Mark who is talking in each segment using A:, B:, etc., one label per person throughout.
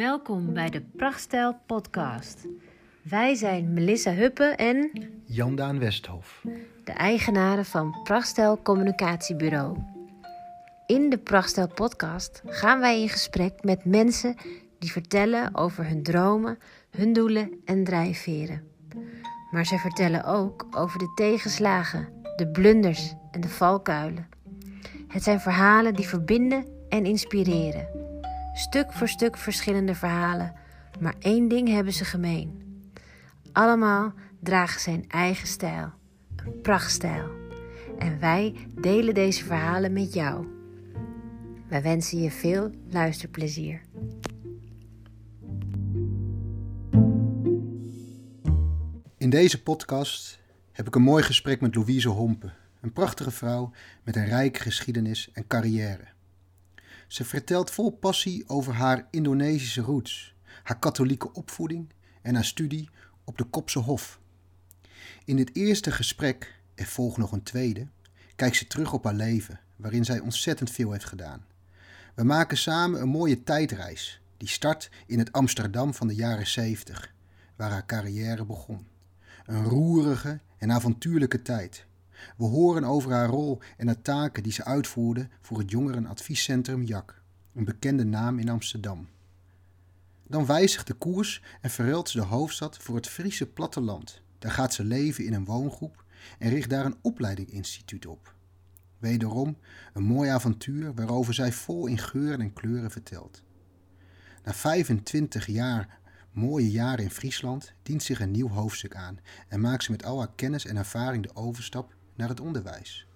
A: Welkom bij de Prachtstijl podcast. Wij zijn Melissa Huppe en
B: Jandaan Westhof.
A: de eigenaren van Prachtstijl Communicatiebureau. In de Prachtstijl podcast gaan wij in gesprek met mensen die vertellen over hun dromen, hun doelen en drijfveren. Maar ze vertellen ook over de tegenslagen, de blunders en de valkuilen. Het zijn verhalen die verbinden en inspireren. Stuk voor stuk verschillende verhalen, maar één ding hebben ze gemeen. Allemaal dragen zijn eigen stijl, een prachtstijl. En wij delen deze verhalen met jou. Wij wensen je veel luisterplezier.
B: In deze podcast heb ik een mooi gesprek met Louise Hompen, een prachtige vrouw met een rijke geschiedenis en carrière. Ze vertelt vol passie over haar Indonesische roots, haar katholieke opvoeding en haar studie op de Kopse Hof. In dit eerste gesprek, er volgt nog een tweede, kijkt ze terug op haar leven, waarin zij ontzettend veel heeft gedaan. We maken samen een mooie tijdreis, die start in het Amsterdam van de jaren 70, waar haar carrière begon. Een roerige en avontuurlijke tijd. We horen over haar rol en de taken die ze uitvoerde voor het jongerenadviescentrum JAK, een bekende naam in Amsterdam. Dan wijzigt de koers en verruilt ze de hoofdstad voor het Friese platteland. Daar gaat ze leven in een woongroep en richt daar een opleidinginstituut op. Wederom een mooi avontuur waarover zij vol in geuren en kleuren vertelt. Na 25 jaar mooie jaren in Friesland dient zich een nieuw hoofdstuk aan en maakt ze met al haar kennis en ervaring de overstap naar het onderwijs.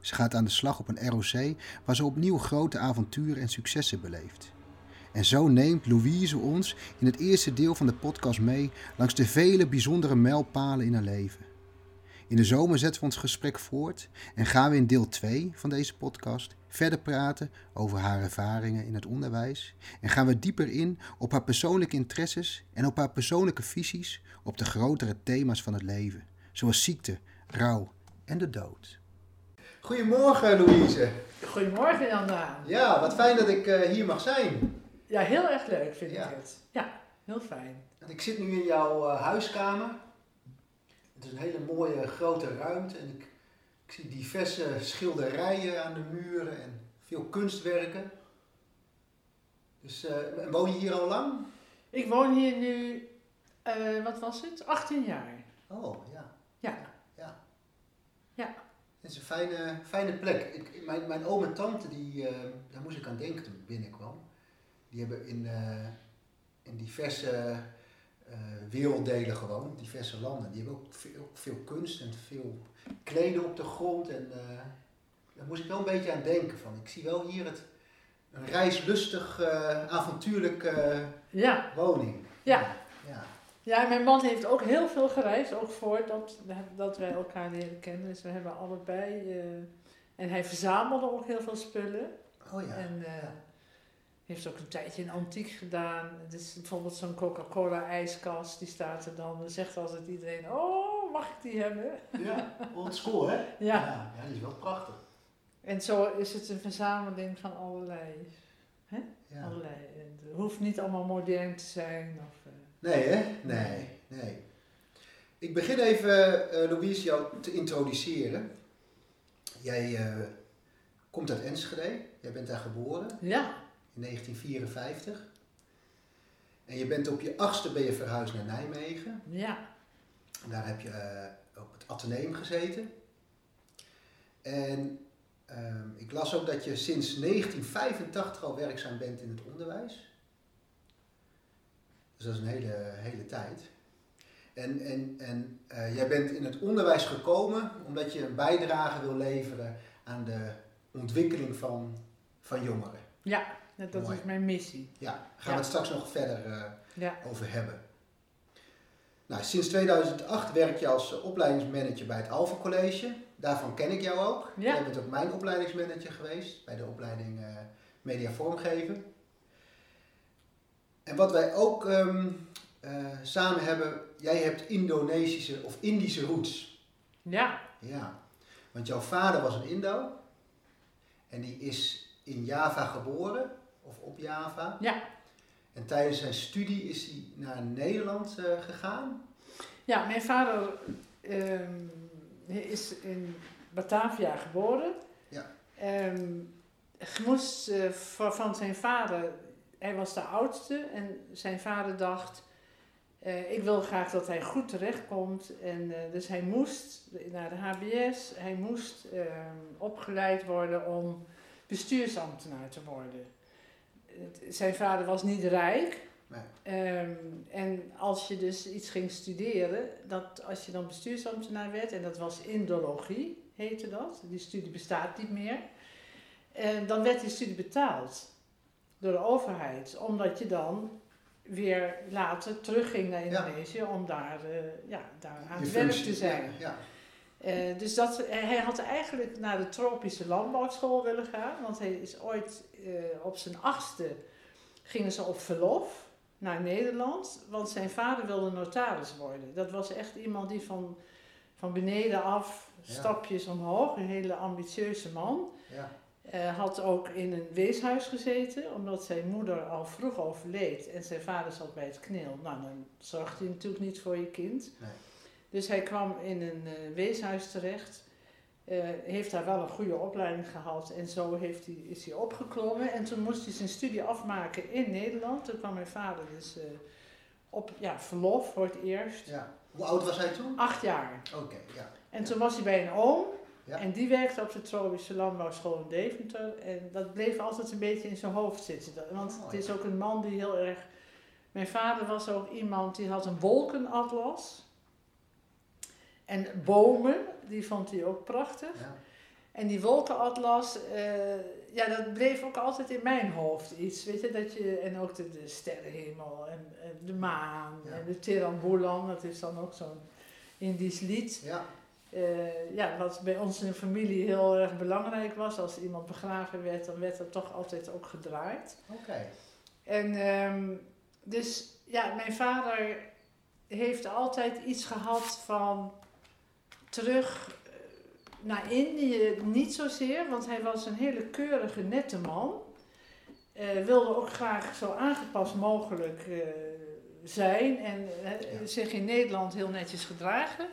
B: Ze gaat aan de slag op een ROC waar ze opnieuw grote avonturen en successen beleeft. En zo neemt Louise ons in het eerste deel van de podcast mee langs de vele bijzondere mijlpalen in haar leven. In de zomer zetten we ons gesprek voort en gaan we in deel 2 van deze podcast verder praten over haar ervaringen in het onderwijs en gaan we dieper in op haar persoonlijke interesses en op haar persoonlijke visies op de grotere thema's van het leven, zoals ziekte, rouw en de dood. Goedemorgen Louise.
C: Goedemorgen Jan Daan.
B: Ja, wat fijn dat ik eh, hier mag zijn.
C: Ja, heel erg leuk vind
B: Ja.
C: ik het. Ja, heel fijn.
B: Ik zit nu in jouw eh, huiskamer. Het is een hele mooie grote ruimte en ik, ik zie diverse schilderijen aan de muren en veel kunstwerken. Dus eh, woon je hier al lang?
C: Ik woon hier nu, eh, wat was het? 18 jaar.
B: Oh. Ja. Het is een fijne, fijne plek. Ik, mijn, mijn oom en tante, die, eh, daar moest ik aan denken toen ik binnenkwam. Die hebben in, eh, in diverse eh, werelddelen gewoond, diverse landen. Die hebben ook veel, veel kunst en veel kleden op de grond. En daar moest ik wel een beetje aan denken. Van. Ik zie wel hier het, een reislustig, avontuurlijk
C: Ja.
B: woning.
C: Ja.
B: ja.
C: Ja, mijn man heeft ook heel veel gereisd, ook voordat dat wij elkaar leren kennen. Dus we hebben allebei, eh, en hij verzamelde ook heel veel spullen.
B: Oh ja.
C: En
B: ja.
C: heeft ook een tijdje in antiek gedaan. Is bijvoorbeeld zo'n Coca-Cola ijskast, die staat er dan. Dan zegt altijd iedereen, oh, mag ik die hebben?
B: Ja, old school hè?
C: Ja.
B: ja. Ja, die is wel prachtig.
C: En zo is het een verzameling van allerlei.
B: Ja.
C: allerlei. En Het hoeft niet allemaal modern te zijn. Of,
B: Nee hè? Nee, nee. Ik begin even, eh Louise, jou te introduceren. Jij eh, komt uit Enschede. Jij bent daar geboren
C: ja,
B: in 1954. En je bent op je achtste ben je verhuisd naar Nijmegen.
C: ja,
B: En daar heb je eh, op het Atheneum gezeten. En ehm, ik las ook dat je sinds 1985 al werkzaam bent in het onderwijs. Dus dat is een hele, hele tijd. En, en, en eh, jij bent in het onderwijs gekomen omdat je een bijdrage wil leveren aan de ontwikkeling van, van jongeren.
C: ja, dat is mijn missie.
B: Ja, daar gaan we het straks nog verder eh,
C: Ja,
B: over hebben. Nou, sinds 2008 werk je als opleidingsmanager bij het Alpha College. Daarvan ken ik jou ook.
C: Ja.
B: Jij bent ook mijn opleidingsmanager geweest bij de opleiding eh, Media Vormgeven. En wat wij ook ehm, eh, samen hebben, jij hebt Indonesische of Indische roots.
C: ja,
B: Ja, want jouw vader was een Indo en die is in Java geboren, of op Java.
C: ja,
B: En tijdens zijn studie is hij naar Nederland uh, gegaan?
C: Ja, mijn vader ehm, is in Batavia geboren.
B: Ja.
C: Um, moest uh, van zijn vader, hij was de oudste en zijn vader dacht, uh, ik wil graag dat hij goed terechtkomt. En, uh, dus hij moest naar de HBS, hij moest uh, opgeleid worden om bestuursambtenaar te worden. zijn vader was niet rijk.
B: Nee.
C: Um, en als je dus iets ging studeren, dat als je dan bestuursambtenaar werd, en dat was indologie, heette dat, die studie bestaat niet meer, en dan werd die studie betaald door de overheid, omdat je dan weer later terugging naar Indonesië ja. om daar, uh, ja, daar aan het werk te zijn.
B: Ja,
C: uh, dus dat, uh, hij had eigenlijk naar de tropische landbouwschool willen gaan, want hij is ooit op zijn achtste gingen ze op verlof naar Nederland, want zijn vader wilde notaris worden. Dat was echt iemand die van, van beneden af, stapjes omhoog, een hele ambitieuze man. Uh, had ook in een weeshuis gezeten, omdat zijn moeder al vroeg overleed en zijn vader zat bij het kneel. Nou, dan zorgt hij natuurlijk niet voor je kind.
B: Nee.
C: Dus hij kwam in een uh, weeshuis terecht, uh, heeft daar wel een goede opleiding gehad en zo heeft hij, is hij opgeklommen. En toen moest hij zijn studie afmaken in Nederland. Toen kwam mijn vader dus op ja, verlof voor het eerst.
B: Ja. Hoe oud was hij toen?
C: Acht jaar.
B: Oké, ja.
C: En
B: ja.
C: toen was hij bij een oom.
B: Ja.
C: En die werkte op de tropische landbouwschool in Deventer. En dat bleef altijd een beetje in zijn hoofd zitten. Want
B: Oh,
C: het is ook een man die heel erg... Mijn vader was ook iemand die had een wolkenatlas. En bomen, die vond hij ook prachtig.
B: Ja.
C: En die wolkenatlas, eh, ja, dat bleef ook altijd in mijn hoofd iets. Weet je, dat je, en ook de, de sterrenhemel en, en de maan
B: Ja.
C: en de Tirambulan, dat is dan ook zo'n Indisch lied.
B: Ja.
C: Eh, ja, wat bij ons in de familie heel erg belangrijk was. Als iemand begraven werd, dan werd er toch altijd ook gedraaid.
B: Oké.
C: En ehm, dus ja, mijn vader heeft altijd iets gehad van terug eh, naar Indië. Niet zozeer, want hij was een hele keurige, nette man. Eh, wilde ook graag zo aangepast mogelijk zijn en
B: Ja.
C: zich in Nederland heel netjes gedragen.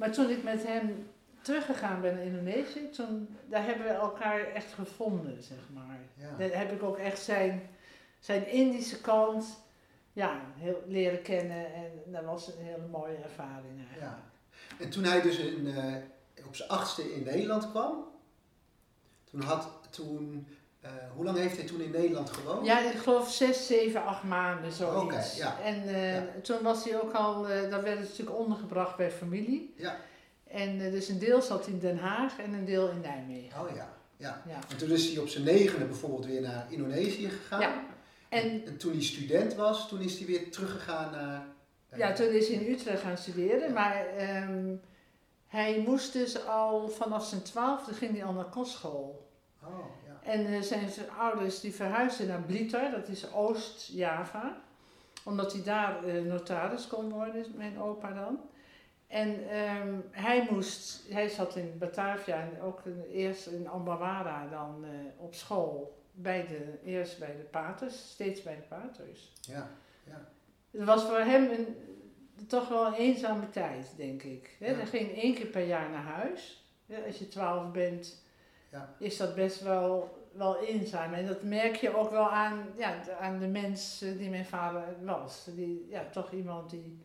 C: Maar toen ik met hem teruggegaan ben naar Indonesië, toen, daar hebben we elkaar echt gevonden, zeg maar.
B: Ja.
C: Daar heb ik ook echt zijn, zijn Indische kant ja, heel, leren kennen en dat was een hele mooie ervaring eigenlijk.
B: Ja. En toen hij dus in, eh, op zijn achtste in Nederland kwam, toen had, toen, eh, hoe lang heeft hij toen in Nederland gewoond?
C: Ja, ik geloof zes, zeven, acht maanden zoiets.
B: Oké, ja.
C: En eh,
B: Ja.
C: toen was hij ook al, eh dan werd het natuurlijk ondergebracht bij familie.
B: Ja.
C: En dus een deel zat in Den Haag en een deel in Nijmegen.
B: Oh ja, ja.
C: Ja.
B: En toen is hij op zijn negende bijvoorbeeld weer naar Indonesië gegaan.
C: Ja. En
B: En toen hij student was, toen is hij weer teruggegaan naar...
C: ja, toen is hij in Utrecht gaan studeren,
B: Ja.
C: maar ehm, hij moest dus al vanaf zijn twaalfde ging hij al naar kostschool.
B: Oh, ja.
C: En eh, zijn zijn ouders die verhuisden naar Blitar, dat is Oost-Java. Omdat hij daar eh, notaris kon worden, mijn opa dan. En ehm, hij moest, hij zat in Batavia en ook in- eerst in Ambawara dan eh, op school. Bij de, eerst bij de paters, steeds bij de paters.
B: Ja, ja.
C: Het was voor hem een, toch wel een eenzame tijd, denk ik. Hè?
B: Ja.
C: Hij ging één keer per jaar naar huis. Als je twaalf bent,
B: Ja.
C: is dat best wel, wel eenzaam. En dat merk je ook wel aan, ja, de- aan de mens eh, die mijn vader was. Die, ja, toch iemand die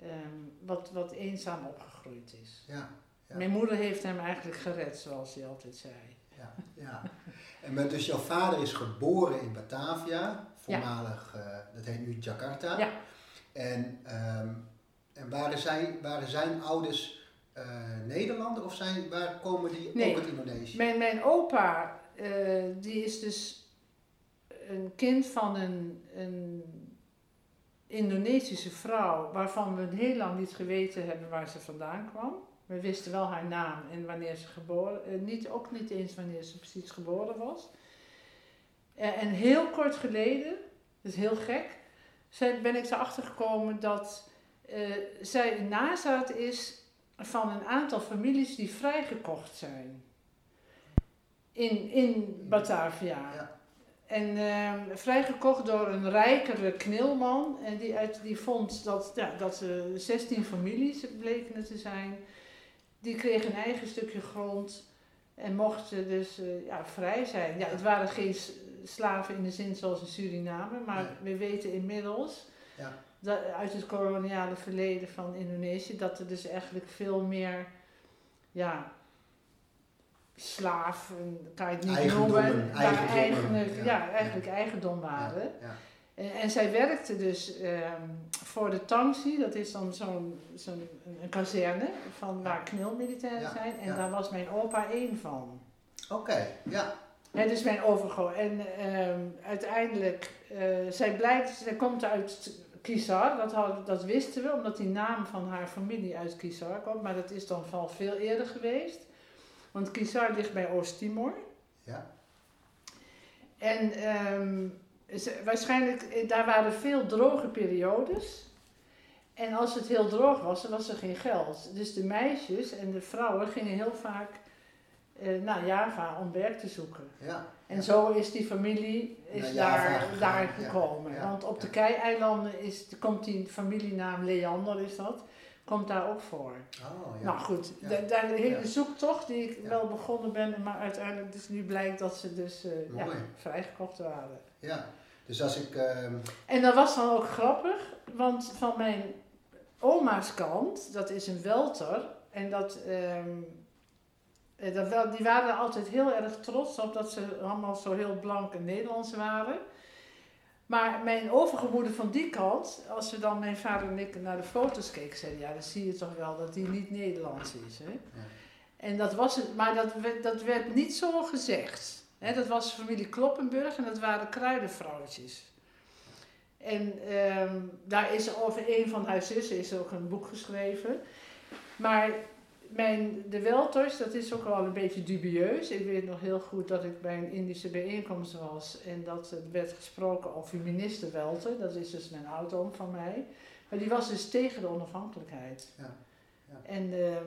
C: ehm, wat, wat eenzaam opgegroeid is.
B: Ja, ja.
C: Mijn moeder heeft hem eigenlijk gered, zoals hij altijd zei.
B: ja, ja. En maar dus jouw vader is geboren in Batavia, voormalig, eh, dat heet nu Jakarta.
C: Ja.
B: En, ehm, en waren, zijn, waren zijn ouders eh Nederlander of zijn, waar komen die
C: Nee.
B: ook uit Indonesië?
C: Mijn, mijn opa, eh, die is dus een kind van een, een Indonesische vrouw, waarvan we heel lang niet geweten hebben waar ze vandaan kwam. We wisten wel haar naam en wanneer ze geboren, eh, niet, ook niet eens wanneer ze precies geboren was. En heel kort geleden, dat is heel gek, zijn- ben ik erachter gekomen dat zij een nazaat is van een aantal families die vrijgekocht zijn. In, in Batavia.
B: Ja.
C: En ehm, vrijgekocht door een rijkere knilman. En die, uit, die vond dat, ja, dat ze 16 families bleken het te zijn. Die kregen een eigen stukje grond. En mochten dus eh, ja, vrij zijn. Ja, het waren geen slaven in de zin zoals in Suriname. Maar we weten inmiddels
B: Ja.
C: Dat, uit het koloniale verleden van Indonesië. Dat er dus eigenlijk veel meer... Ja, slaaf, kan je het niet
B: Eigendommen,
C: noemen.
B: Eigendommen,
C: eigenlijk,
B: ja.
C: ja, eigenlijk eigendom waren.
B: Ja.
C: En, en zij werkte dus ehm, voor de Tangsi, dat is dan zo'n zo'n een, kazerne van waar knilmilitairen zijn. En daar was mijn opa één van.
B: Oké, ja.
C: Hè, dus mijn overgroot. En ehm, uiteindelijk, eh, zij blijkt, zij komt uit Kisar, dat, had, dat wisten we, omdat die naam van haar familie uit Kisar komt. Maar dat is dan al veel eerder geweest. Want Kisar ligt bij Oost-Timor.
B: Ja.
C: En ehm, ze- waarschijnlijk, eh, daar waren veel droge periodes. En als het heel droog was, dan was er geen geld. Dus de meisjes en de vrouwen gingen heel vaak naar Java om werk te zoeken.
B: Ja.
C: En zo is die familie is daar, daar gekomen.
B: ja,
C: Want op de. Kei-eilanden is, komt die familienaam Leander, is dat, komt daar ook voor.
B: Oh, ja.
C: Nou goed, daar de hele zoektocht die ik wel begonnen ben, maar uiteindelijk dus nu blijkt dat ze dus eh, ja,
B: Mooi.
C: vrijgekocht waren.
B: ja. Dus als ik... ehm,
C: En dat was dan ook grappig, want van mijn oma's kant, dat is een welter, en dat, ehm, eh, dat wel, die waren er altijd heel erg trots op dat ze allemaal zo heel blank en Nederlands waren. Maar mijn overgemoeder van die kant, als we dan mijn vader en ik naar de foto's keken, zeiden ja, dan zie je toch wel dat die niet Nederlands is. Hè?
B: Ja.
C: En dat was het, maar dat werd, dat werd niet zo gezegd. Hè, dat was familie Kloppenburg en dat waren kruidenvrouwtjes. En ehm, daar is over een van haar zussen is ook een boek geschreven. Maar mijn, de Welters, dat is ook wel een beetje dubieus. Ik weet nog heel goed dat ik bij een Indische bijeenkomst was en dat er werd gesproken over minister Welter. Dat is dus mijn oudoom van mij. Maar die was dus tegen de onafhankelijkheid.
B: Ja, ja.
C: En ehm,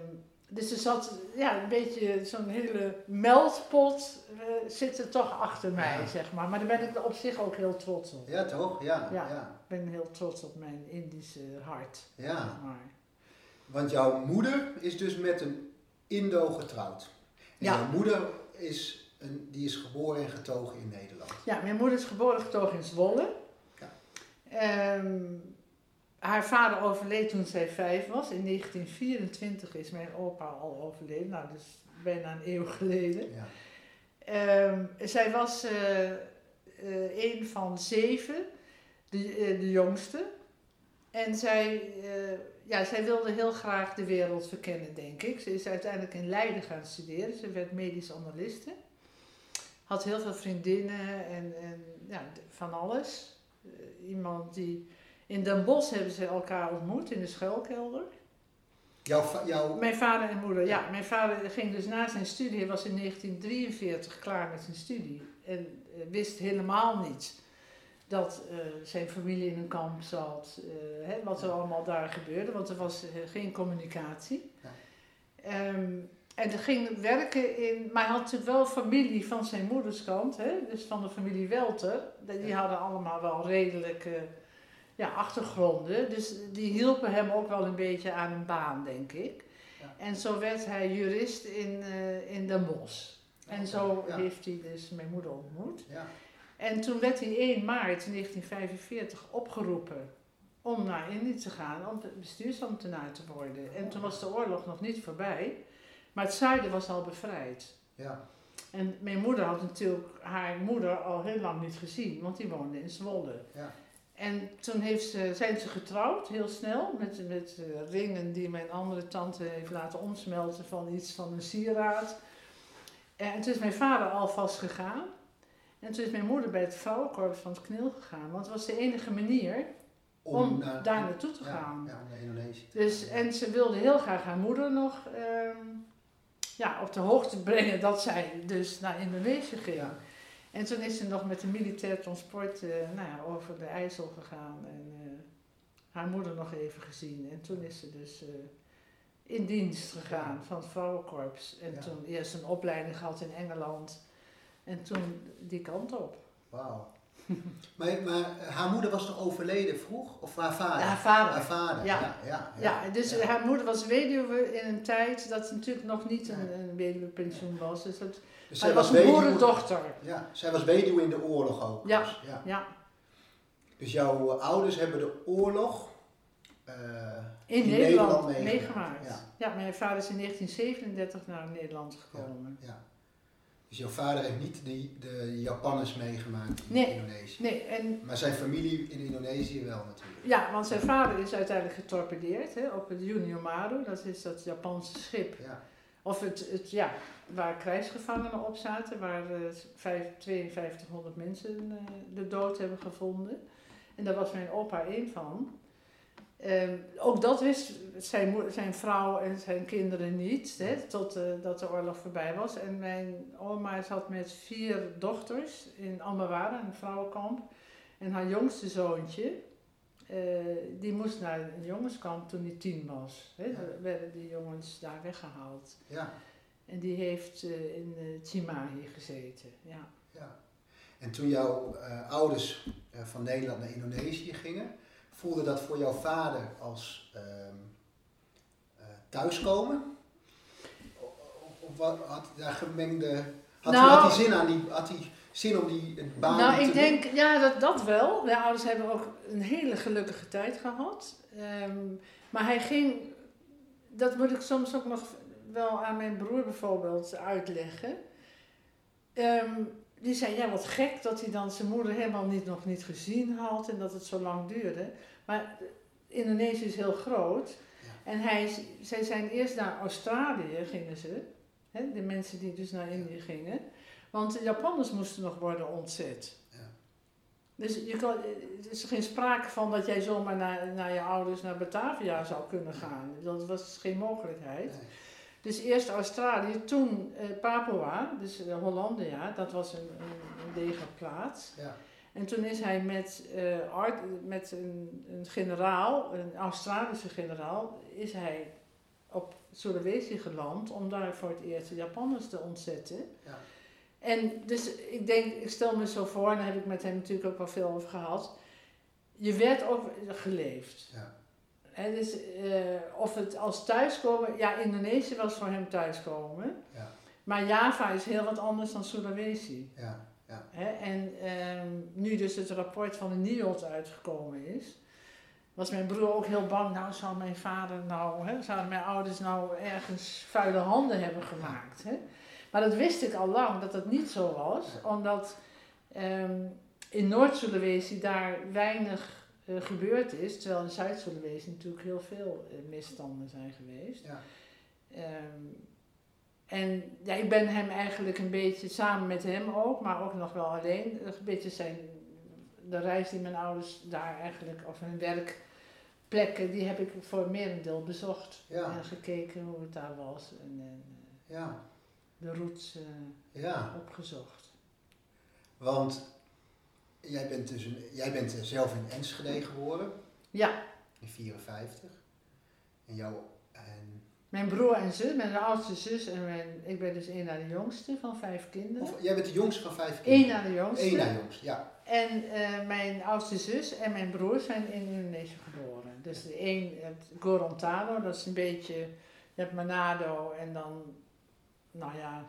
C: dus er zat ja, een beetje zo'n hele meldpot eh, zit er toch achter mij,
B: Ja.
C: zeg maar. Maar daar ben ik op zich ook heel trots op.
B: ja, toch? Ja.
C: Ja.
B: ja.
C: Ik ben heel trots op mijn Indische hart.
B: ja.
C: zeg Maar.
B: Want jouw moeder is dus met een Indo getrouwd. En
C: Ja.
B: jouw moeder is, een, die is geboren en getogen in Nederland.
C: Ja, mijn moeder is geboren getogen in Zwolle.
B: Ja.
C: Ehm, haar vader overleed toen zij vijf was. In 1924 is mijn opa al overleden. Nou, dus bijna een eeuw geleden.
B: Ja.
C: Ehm, zij was eh, eh, een van zeven, de, eh, de jongste. En zij, eh, ja, zij wilde heel graag de wereld verkennen, denk ik. Ze is uiteindelijk in Leiden gaan studeren. Ze werd medisch analiste. Had heel veel vriendinnen en, en ja, van alles. Eh, iemand die... In Den Bosch hebben ze elkaar ontmoet, in de schuilkelder.
B: Jouw, jouw,
C: Mijn vader en moeder, ja. Mijn vader ging dus na zijn studie, hij was in 1943 klaar met zijn studie. En eh, wist helemaal niet dat eh, zijn familie in een kamp zat, eh, hè, wat er allemaal daar gebeurde, want er was eh, geen communicatie.
B: Ja.
C: Ehm, en hij ging werken in, maar hij had natuurlijk wel familie van zijn moeders kant, hè, dus van de familie Welter. Die
B: Ja.
C: hadden allemaal wel redelijke ja, achtergronden, dus die hielpen hem ook wel een beetje aan een baan, denk ik.
B: Ja.
C: En zo werd hij jurist in, in Den Bosch. En zo heeft hij dus mijn moeder ontmoet. En toen werd hij 1 maart 1945 opgeroepen om naar Indië te gaan, om bestuursambtenaar te worden. En toen was de oorlog nog niet voorbij, maar het zuiden was al bevrijd.
B: ja.
C: En mijn moeder had natuurlijk haar moeder al heel lang niet gezien, want die woonde in Zwolle.
B: Ja.
C: En toen heeft ze, zijn ze getrouwd, heel snel, met, met eh, ringen die mijn andere tante heeft laten omsmelten van iets van een sieraad. En toen is mijn vader alvast gegaan. En toen is mijn moeder bij het vrouwenkorps van het KNIL gegaan, want het was de enige manier om
B: naar-
C: daar naartoe te
B: ja,
C: gaan.
B: Ja, naar Indonesië.
C: Dus, en ze wilde heel graag haar moeder nog ehm, ja, op de hoogte brengen dat zij dus naar Indonesië ging.
B: Ja.
C: En toen is ze nog met een militair transport eh, nou ja, over de IJssel gegaan en eh, haar moeder nog even gezien. En toen is ze dus eh, in dienst gegaan van het vrouwenkorps. En toen eerst een opleiding gehad in Engeland en toen die kant op.
B: Wauw. maar, maar haar moeder was toch overleden vroeg? Of haar vader?
C: Haar vader.
B: Haar vader,
C: Ja.
B: ja. ja,
C: Ja, dus
B: ja.
C: haar moeder was weduwe in een tijd dat het natuurlijk nog niet een, een weduwepensioen was. Dus dat,
B: Dus zij
C: het was een boerendochter.
B: Ja, zij was weduwe in de oorlog ook.
C: Ja.
B: Dus, ja.
C: Ja,
B: dus jouw ouders hebben de oorlog eh,
C: in, Nederland,
B: meegemaakt.
C: meegemaakt.
B: Ja.
C: Ja. mijn vader is in 1937 naar Nederland gekomen.
B: Ja. Dus jouw vader heeft niet de, de Japanners meegemaakt in
C: Nee.
B: Indonesië.
C: Nee, en
B: Maar zijn familie in Indonesië wel natuurlijk.
C: ja, want zijn vader is uiteindelijk getorpedeerd hè, op het Juniomaru, dat is dat Japanse schip.
B: Ja.
C: Of het, het ja, waar krijgsgevangenen op zaten, waar eh, vijf- 5200 mensen eh, de dood hebben gevonden. En daar was mijn opa één van. Ehm, ook dat wist zijn, zijn vrouw en zijn kinderen niet, hè, tot eh, dat de oorlog voorbij was. En mijn oma zat met vier dochters in Amawara, een vrouwenkamp. En haar jongste zoontje, eh, die moest naar een jongenskamp toen hij tien was. Hè.
B: Ja.
C: Werden die jongens daar weggehaald.
B: Ja,
C: En die heeft eh, in uh, Chimahi gezeten. Ja.
B: ja. En toen jouw ouders van Nederland naar Indonesië gingen, voelde dat voor jouw vader als ehm, eh, thuiskomen? Of, had hij daar gemengde. Had,
C: Nou-
B: hij, had hij zin aan die. Had hij zin om die baan
C: Nou,
B: te
C: ik
B: doen?
C: denk, ja, dat, dat wel. Mijn ouders hebben ook een hele gelukkige tijd gehad. Ehm, maar hij ging, dat moet ik soms ook nog wel aan mijn broer bijvoorbeeld uitleggen. Ehm, die zei, ja, wat gek dat hij dan zijn moeder helemaal niet, nog niet gezien had en dat het zo lang duurde. Maar Indonesië is heel groot.
B: Ja.
C: En hij, zij zijn eerst naar Australië, gingen ze. Hè, de mensen die dus naar Indië gingen. Want de Japanners moesten nog worden ontzet.
B: Ja.
C: Dus je kan, er is geen sprake van dat jij zomaar naar, naar je ouders naar Batavia zou kunnen gaan. Dat was geen mogelijkheid.
B: Nee.
C: Dus eerst Australië, toen eh, Papua, dus eh, Hollandia, dat was een, een, een legerplaats.
B: Ja.
C: En toen is hij met, eh, Art, met een, een generaal, een Australische generaal, is hij op Sulawesi geland om daar voor het eerst de Japanners te ontzetten.
B: Ja.
C: En dus ik denk, ik stel me zo voor, en daar heb ik met hem natuurlijk ook wel veel over gehad. Je werd ook geleefd.
B: Ja.
C: Dus, eh, of het als thuiskomen, ja, Indonesië was voor hem thuiskomen.
B: Ja.
C: Maar Java is heel wat anders dan Sulawesi.
B: Ja. Ja.
C: Hè? En ehm, nu dus het rapport van de NIOD uitgekomen is, was mijn broer ook heel bang. Nou, zou mijn vader nou, hè, zouden mijn ouders nou ergens vuile handen hebben gemaakt. Hè? Maar dat wist ik al lang dat dat niet zo was, omdat ehm, in Noord-Sulawesi daar weinig eh, gebeurd is, terwijl in Zuid-Sulawesi natuurlijk heel veel eh, misstanden zijn geweest.
B: Ja.
C: Ehm, en ja, ik ben hem eigenlijk een beetje samen met hem ook, maar ook nog wel alleen, een beetje zijn, de reis die mijn ouders daar eigenlijk, of hun werkplekken, die heb ik voor merendeel bezocht.
B: Ja.
C: En gekeken hoe het daar was en, en eh,
B: Ja.
C: de roots
B: ja.
C: opgezocht.
B: Want jij bent, dus een, jij bent zelf in Enschede geboren,
C: Ja,
B: in 54. En jouw... En,
C: mijn broer en zus, mijn oudste zus en mijn, ik ben dus één na de jongste van vijf kinderen.
B: of, jij bent de jongste van vijf
C: Eén
B: kinderen.
C: na de jongste.
B: Eén na jongste, ja.
C: En eh, mijn oudste zus en mijn broer zijn in Indonesië geboren. Dus de het Gorontalo, dat is een beetje, je hebt Manado en dan, nou ja,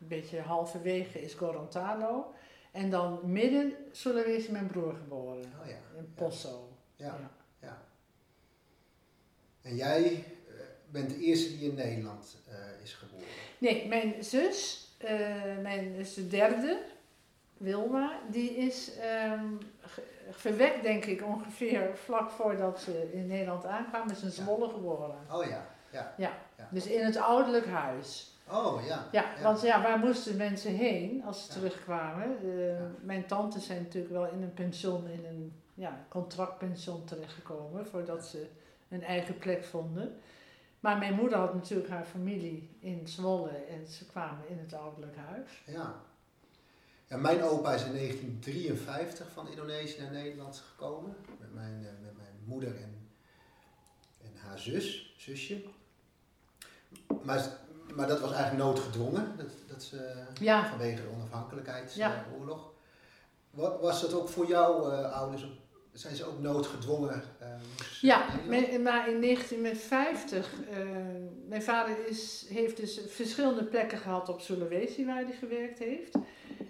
C: een beetje halverwege is Gorontalo. En dan midden Sulawesi mijn broer geboren,
B: Oh ja.
C: in Poso.
B: Ja.
C: Ja.
B: En jij eh, bent de eerste die in Nederland eh, is geboren.
C: Nee, mijn zus, eh, mijn is de derde, Wilma, die is ge- verwekt denk ik ongeveer vlak voordat ze in Nederland aankwam, is in Zwolle geboren.
B: Oh ja, ja.
C: Dus in het ouderlijk huis.
B: Oh ja.
C: Ja, want ja, waar moesten mensen heen als ze terugkwamen? Eh. Mijn tantes zijn natuurlijk wel in een pension, in een ja, contractpension terechtgekomen voordat ze een eigen plek vonden. Maar mijn moeder had natuurlijk haar familie in Zwolle en ze kwamen in het ouderlijk huis.
B: Ja. ja. Mijn opa is in 1953 van Indonesië naar Nederland gekomen. Met mijn, eh, met mijn moeder en, en haar zus, zusje. Maar, maar dat was eigenlijk noodgedwongen. Dat, dat ze,
C: Ja.
B: Vanwege de onafhankelijkheidsoorlog. Wa- Was dat ook voor jouw eh, ouders? Zijn ze ook noodgedwongen? eh,
C: Ja, maar in 1950, eh, mijn vader is, heeft dus verschillende plekken gehad op Sulawesi waar hij gewerkt heeft.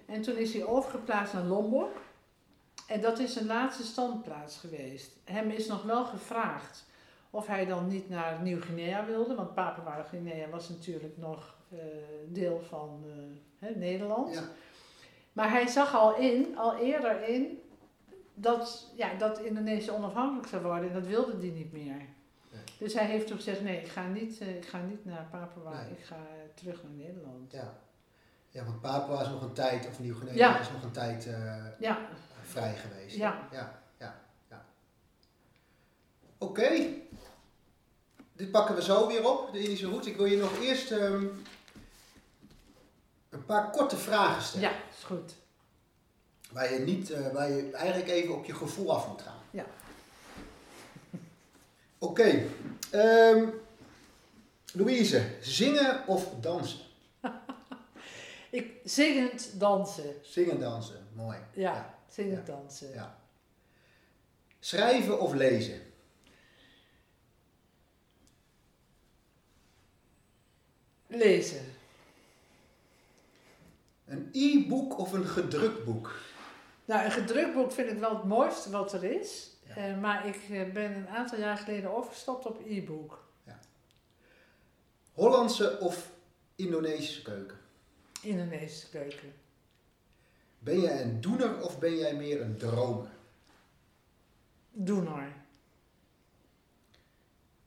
C: En toen is hij overgeplaatst naar Lombok. En dat is zijn laatste standplaats geweest. Hem is nog wel gevraagd of hij dan niet naar Nieuw-Guinea wilde, want Papua-Guinea was natuurlijk nog eh, deel van eh, hè, Nederland.
B: Ja,
C: Maar hij zag al in, al eerder in, dat, ja, dat Indonesië onafhankelijk zou worden en dat wilde hij niet meer. Dus hij heeft toen gezegd, nee, ik ga niet, eh, ik ga niet naar Papua,
B: Nee.
C: ik ga terug naar Nederland.
B: ja. ja, want Papua is nog een tijd, of Nieuw-Guinea
C: Ja.
B: is nog een tijd
C: Ja,
B: vrij geweest.
C: Ja.
B: ja. Oké. Dit pakken we zo weer op, de Indische route. Ik wil je nog eerst ehm, een paar korte vragen stellen.
C: ja, is goed.
B: Waar je, niet, eh, waar je eigenlijk even op je gevoel af moet gaan.
C: Ja.
B: Oké. ehm, Louise, zingen of dansen?
C: Ik, zingend dansen.
B: Zingen, dansen. Mooi.
C: Ja, zingend
B: Ja.
C: dansen.
B: Ja. Schrijven of lezen?
C: Lezen.
B: Een e-book of een gedrukt boek?
C: Nou, een gedrukt boek vind ik wel het mooiste wat er is.
B: Ja.
C: Eh, maar ik eh, ben een aantal jaar geleden overgestapt op e-book.
B: Hollandse of Indonesische keuken?
C: Indonesische keuken.
B: Ben jij een doener of ben jij meer een dromer?
C: Doener.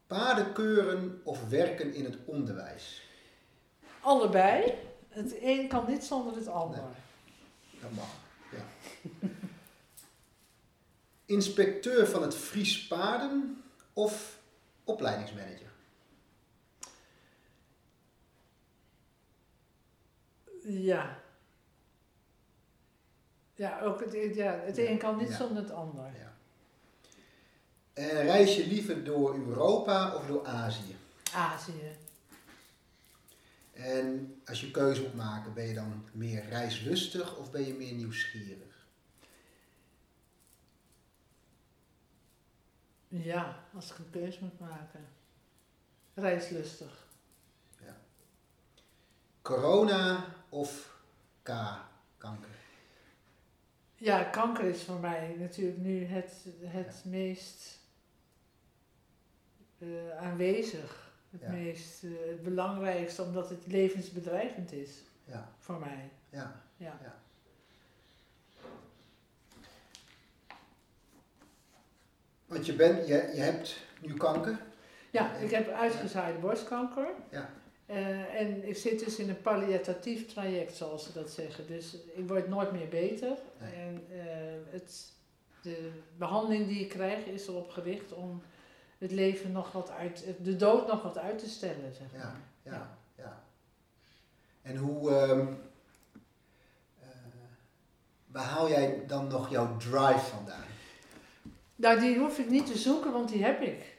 B: Paardenkeuren of werken in het onderwijs?
C: Allebei. Het een kan niet zonder het ander.
B: Dat mag, ja. Inspecteur van het Fries Paarden of opleidingsmanager?
C: Ja. Ja, ook het, ja, het
B: Ja,
C: een kan niet
B: ja.
C: zonder het ander.
B: Ja. En reis je liever door Europa of door Azië?
C: Azië.
B: En als je keuze moet maken, ben je dan meer reislustig of ben je meer nieuwsgierig?
C: Ja, als ik een keuze moet maken. Reislustig.
B: Corona of K, kanker?
C: Ja, kanker is voor mij natuurlijk nu het, het meest eh, aanwezig. Het
B: Ja.
C: meest eh, het belangrijkste, omdat het levensbedreigend is
B: Ja,
C: voor mij.
B: ja.
C: Ja.
B: Want je, bent, je, je hebt nu kanker.
C: Ja, ik heb uitgezaaide borstkanker.
B: Ja.
C: Eh, en ik zit dus in een palliatief traject, zoals ze dat zeggen. Dus ik word nooit meer beter.
B: Nee.
C: En eh, het, de behandeling die ik krijg is erop gericht om het leven nog wat uit, de dood nog wat uit te stellen, zeg
B: Ja,
C: maar.
B: ja, ja. En hoe, waar haal jij dan nog jouw drive vandaan?
C: Nou, die hoef ik niet te zoeken, want die heb ik.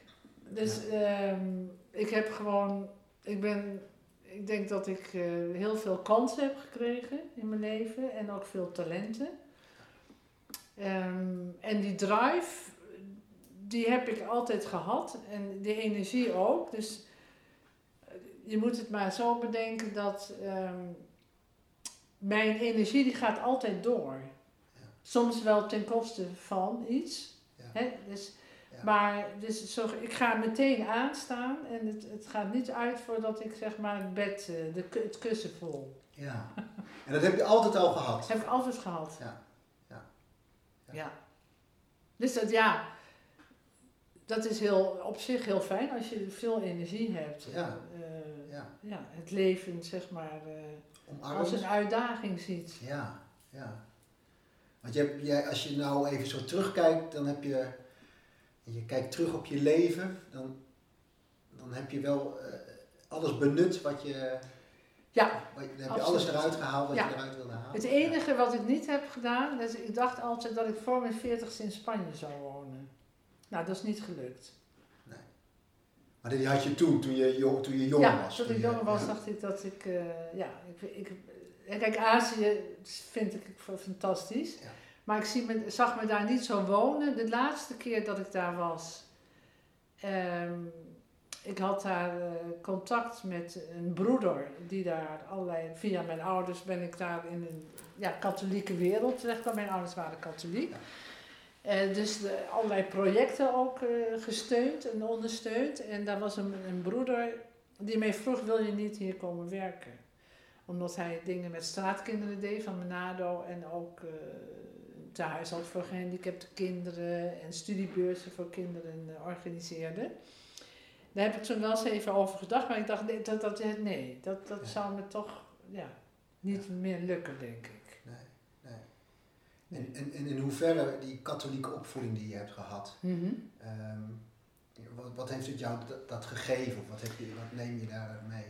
C: Dus ehm, ik heb gewoon, ik ben, ik denk dat ik eh, heel veel kansen heb gekregen in mijn leven en ook veel talenten. Ehm, en die drive, die heb ik altijd gehad en die energie ook. Dus eh, je moet het maar zo bedenken dat ehm, mijn energie die gaat altijd door.
B: Ja.
C: Soms wel ten koste van iets.
B: Ja.
C: Hè? Dus,
B: Ja.
C: Maar dus zo, ik ga meteen aanstaan en het, het gaat niet uit voordat ik zeg maar het bed, eh, de, het kussen voel.
B: Ja. En dat heb je altijd al gehad?
C: Dat heb ik altijd gehad.
B: Ja. Ja.
C: Dus dat ja, dat is heel, op zich heel fijn als je veel energie hebt.
B: Ja.
C: Eh,
B: Ja.
C: ja, het leven zeg maar eh, als een uitdaging ziet.
B: Ja, ja. Want je hebt, jij, als je nou even zo terugkijkt, dan heb je, je kijkt terug op je leven, dan, dan heb je wel eh, alles benut wat je,
C: Ja,
B: dan heb je
C: Absoluut.
B: alles eruit gehaald wat
C: Ja.
B: je eruit wilde halen.
C: het enige wat ik niet heb gedaan, is ik dacht altijd dat ik voor mijn veertigste in Spanje zou wonen. Nou, dat is niet gelukt.
B: Maar die had je toen, toen je, jong, toen je jonger
C: ja,
B: was.
C: toen
B: toen
C: ik jonger was,
B: ja.
C: dacht ik dat ik, eh, ja, ik, ik, en kijk, Azië vind ik fantastisch.
B: Ja.
C: Maar ik zie me, zag me daar niet zo wonen. De laatste keer dat ik daar was, ehm, ik had daar eh, contact met een broeder die daar allerlei, via mijn ouders ben ik daar in een ja, katholieke wereld terecht. Mijn ouders waren katholiek. Uh, dus de, allerlei projecten ook uh, gesteund en ondersteund. En daar was een, een broeder die mij vroeg, wil je niet hier komen werken? Omdat hij dingen met straatkinderen deed van Menado en ook uh, thuis had voor gehandicapte kinderen en studiebeurzen voor kinderen organiseerde. Daar heb ik toen wel eens even over gedacht, maar ik dacht, nee, dat, dat, nee, dat, dat zou me toch ja, niet meer lukken, denk ik.
B: En, en, en in hoeverre die katholieke opvoeding die je hebt gehad, -hmm. um, wat, wat, heeft het jou dat, dat gegeven? Of wat, heb je, wat neem je daar mee?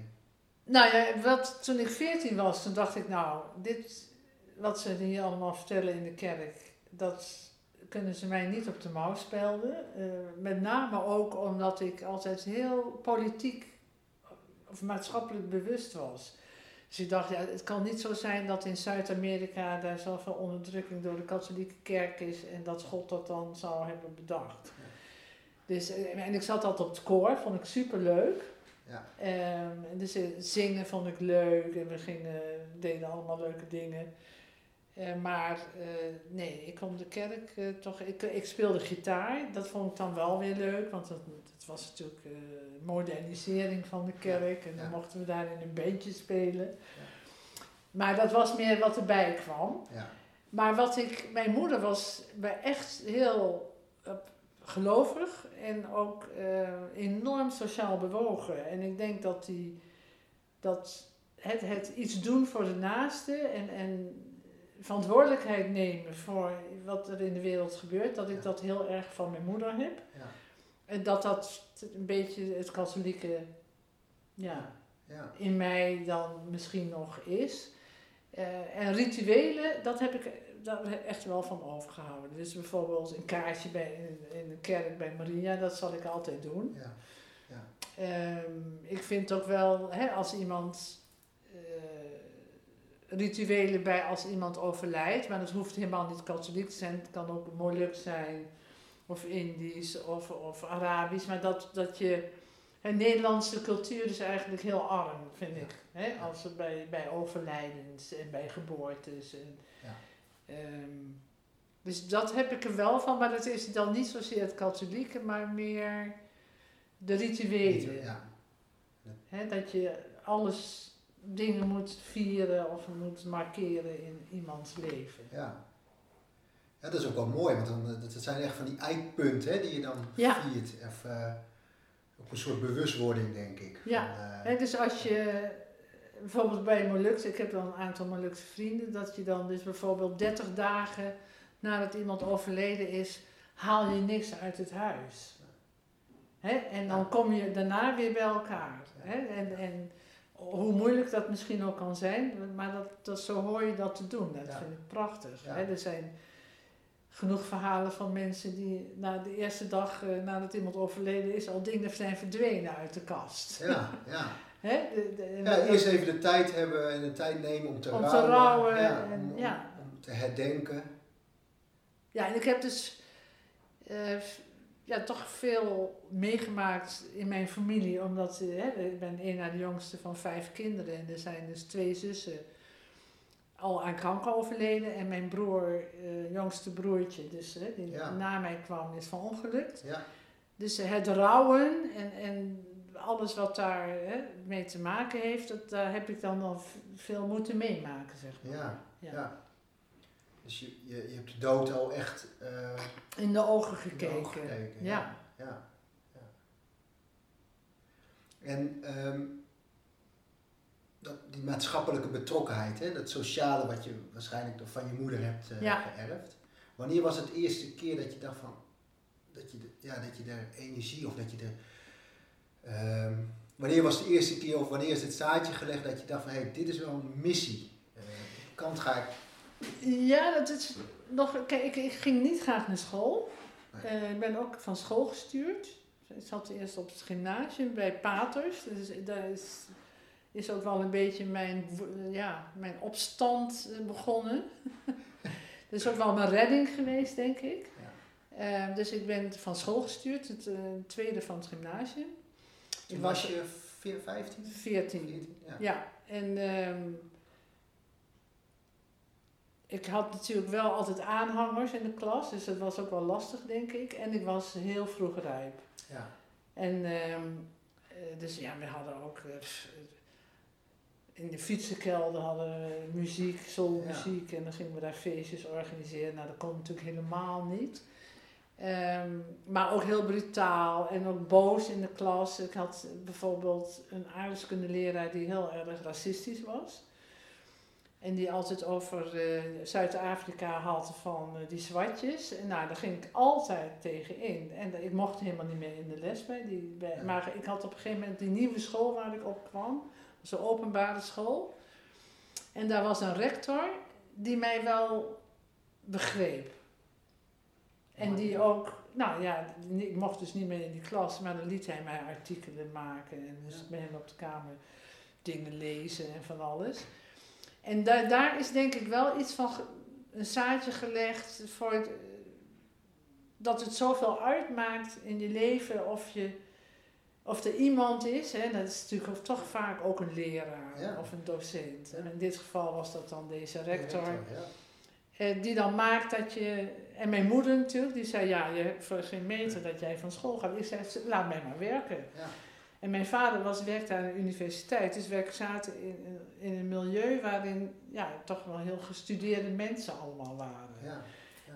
C: Nou ja, wat, toen ik 14 was, toen dacht ik, nou, dit wat ze hier allemaal vertellen in de kerk, dat kunnen ze mij niet op de mouw spelden. Uh, met name ook omdat ik altijd heel politiek of maatschappelijk bewust was. Dus ik dacht, ja, het kan niet zo zijn dat in Zuid-Amerika daar zoveel onderdrukking door de katholieke kerk is en dat God dat dan zou hebben bedacht. Dus, eh, en ik zat altijd op het koor, vond ik super leuk. Ja. Um, dus eh, zingen vond ik leuk en we gingen, deden allemaal leuke dingen. Uh, maar uh, nee, ik kom de kerk uh, toch. Ik, ik speelde gitaar, dat vond ik dan wel weer leuk, want het, het was natuurlijk modernisering van de kerk en dan mochten we daar in een bandje spelen. Ja. Maar dat was meer wat erbij kwam. Ja. Maar wat ik, mijn moeder was echt heel gelovig en ook enorm sociaal bewogen. En ik denk dat die, dat het, het iets doen voor de naaste en, en verantwoordelijkheid nemen voor wat er in de wereld gebeurt, dat ik dat heel erg van mijn moeder heb. Ja. En dat dat een beetje het katholieke ja, ja. in mij dan misschien nog is. Uh, en rituelen, dat heb ik daar echt wel van overgehouden. Dus bijvoorbeeld een kaartje bij, in, in de kerk bij Maria, dat zal ik altijd doen. Ja. Ja. Um, ik vind ook wel, hè, als iemand rituelen bij als iemand overlijdt. Maar dat hoeft helemaal niet katholiek te zijn. Het kan ook Moluk zijn, of Indisch, of, of Arabisch. Maar dat, dat je... Hè, Nederlandse cultuur is eigenlijk heel arm, vind ik. Hè? Als het bij, bij overlijdens en bij geboortes. En, ja. um, dus dat heb ik er wel van, maar dat is dan niet zozeer het katholieke, maar meer de rituelen. Ja. Hè, dat je alles dingen moet vieren of moet markeren in iemands leven.
B: Ja. Ja, dat is ook wel mooi, want dan, eh, dat zijn echt van die eikpunten hè, die je dan viert. Of, uh, op een soort bewustwording, denk ik.
C: Ja, van, uh, dus als je bijvoorbeeld bij Molux, ik heb dan een aantal Molukse vrienden, dat je dan dus bijvoorbeeld 30 dagen nadat iemand overleden is, haal je niks uit het huis. Hè? En dan kom je daarna weer bij elkaar. Hè? En, en hoe moeilijk dat misschien ook kan zijn, maar dat, dat, zo hoor je dat te doen. Dat vind ik prachtig. Hè? Er zijn genoeg verhalen van mensen die na de eerste dag uh, nadat iemand overleden is, al dingen zijn verdwenen uit de kast.
B: Ja, ja. Hè? De, de, ja, eerst even de tijd hebben en de tijd nemen om te
C: om
B: rouwen.
C: Te rouwen
B: ja,
C: en,
B: om, ja. om, te herdenken.
C: Ja, en ik heb dus uh, ja, toch veel meegemaakt in mijn familie. Omdat hè, ik ben een na de jongste van vijf kinderen. En er zijn dus twee zussen al aan kanker overleden. En mijn broer, uh, jongste broertje, dus hè, die na mij kwam, is van ongelukt. Ja. Dus het rouwen en, en alles wat daar hè, mee te maken heeft, dat, daar heb ik dan nog veel moeten meemaken, zeg maar.
B: ja. ja. Dus je, je, je hebt de dood al echt... Uh,
C: in de ogen gekeken. De ogen gekeken. Ja.
B: ja. ja. En um, dat, die maatschappelijke betrokkenheid, hè, dat sociale wat je waarschijnlijk toch van je moeder hebt uh, ja. geërfd. Wanneer was het eerste keer dat je dacht van, dat je, de, ja, dat je er energie of dat je er... Um, wanneer was de eerste keer of wanneer is het zaadje gelegd dat je dacht van, hé, hey, dit is wel een missie. Uh, kant ga ik
C: ja, dat is nog. Kijk, ik, ik ging niet graag naar school. Uh, ik ben ook van school gestuurd. Ik zat eerst op het gymnasium bij Paters. Dus daar is, is ook wel een beetje mijn, ja, mijn opstand eh, begonnen. Dat is ook wel mijn redding geweest, denk ik.
B: Ja.
C: Eh, dus ik ben van school gestuurd, het eh, tweede van het gymnasium.
B: Toen was je veer- 15?
C: 14.
B: 14? Ja.
C: Ja, en ehm, ik had natuurlijk wel altijd aanhangers in de klas, dus dat was ook wel lastig, denk ik. En ik was heel vroeg rijp.
B: Ja.
C: En ehm, eh, dus ja, we hadden ook eh, in de fietsenkelder hadden we muziek, soulmuziek. En dan gingen we daar feestjes organiseren. Nou, dat kon natuurlijk helemaal niet. Ehm, maar ook heel brutaal en ook boos in de klas. Ik had bijvoorbeeld een aardrijkskundeleraar die heel erg racistisch was. En die altijd over eh, Zuid-Afrika had van eh, die zwartjes. En nou, daar ging ik altijd tegen in. En ik mocht helemaal niet meer in de les bij die. Bij,
B: Ja.
C: Maar ik had op een gegeven moment die nieuwe school waar ik op kwam. Een openbare school. En daar was een rector die mij wel begreep. En die ook, nou ja, ik mocht dus niet meer in die klas, maar dan liet hij mij artikelen maken en dus
B: Ja.
C: met hem op de kamer dingen lezen en van alles. En da daar is denk ik wel iets van een zaadje gelegd voor het, dat het zoveel uitmaakt in je leven of je of er iemand is, hè, dat is natuurlijk toch vaak ook een leraar
B: Ja.
C: of een docent. En in dit geval was dat dan deze
B: De
C: rector.
B: ja.
C: Eh, die dan maakt dat je. En mijn moeder natuurlijk, die zei: Ja, je hebt voor geen meter dat jij van school gaat. Ik zei: Laat mij maar werken.
B: Ja.
C: En mijn vader was, werkte aan de universiteit, dus wij zaten in, in een milieu waarin ja, toch wel heel gestudeerde mensen allemaal waren.
B: Ja.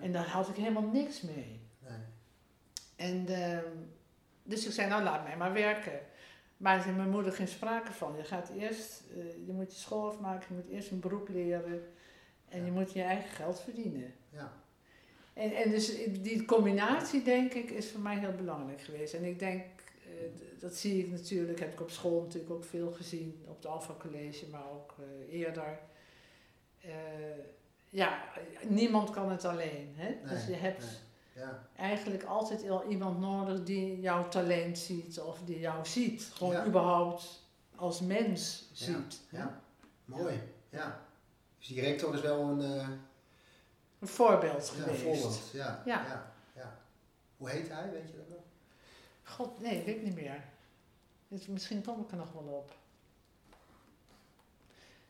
C: En daar had ik helemaal niks mee.
B: Nee.
C: En, ehm, dus ik zei: Nou, laat mij maar werken. Maar zei mijn moeder geen sprake van. Je gaat eerst, eh, je moet je school afmaken, je moet eerst een beroep leren en je moet je eigen geld verdienen.
B: Ja.
C: En, en dus die combinatie, denk ik, is voor mij heel belangrijk geweest. En ik denk, dat zie ik natuurlijk, heb ik op school natuurlijk ook veel gezien, op het Alpha College, maar ook eh, eerder. Eh, ja, niemand kan het alleen. Hè? dus je hebt
B: nee. Ja.
C: eigenlijk altijd wel iemand nodig die jouw talent ziet of die jou ziet. Gewoon
B: Ja.
C: überhaupt als mens
B: Ja.
C: ziet.
B: Ja. Mooi. Ja. Dus die rector is wel een, eh,
C: Een voorbeeld
B: ja, een
C: geweest.
B: voorbeeld. Ja.
C: Ja.
B: Ja. ja. Hoe heet hij, weet je dat nog?
C: God, nee, weet ik niet meer. Dus misschien kom ik er nog wel op.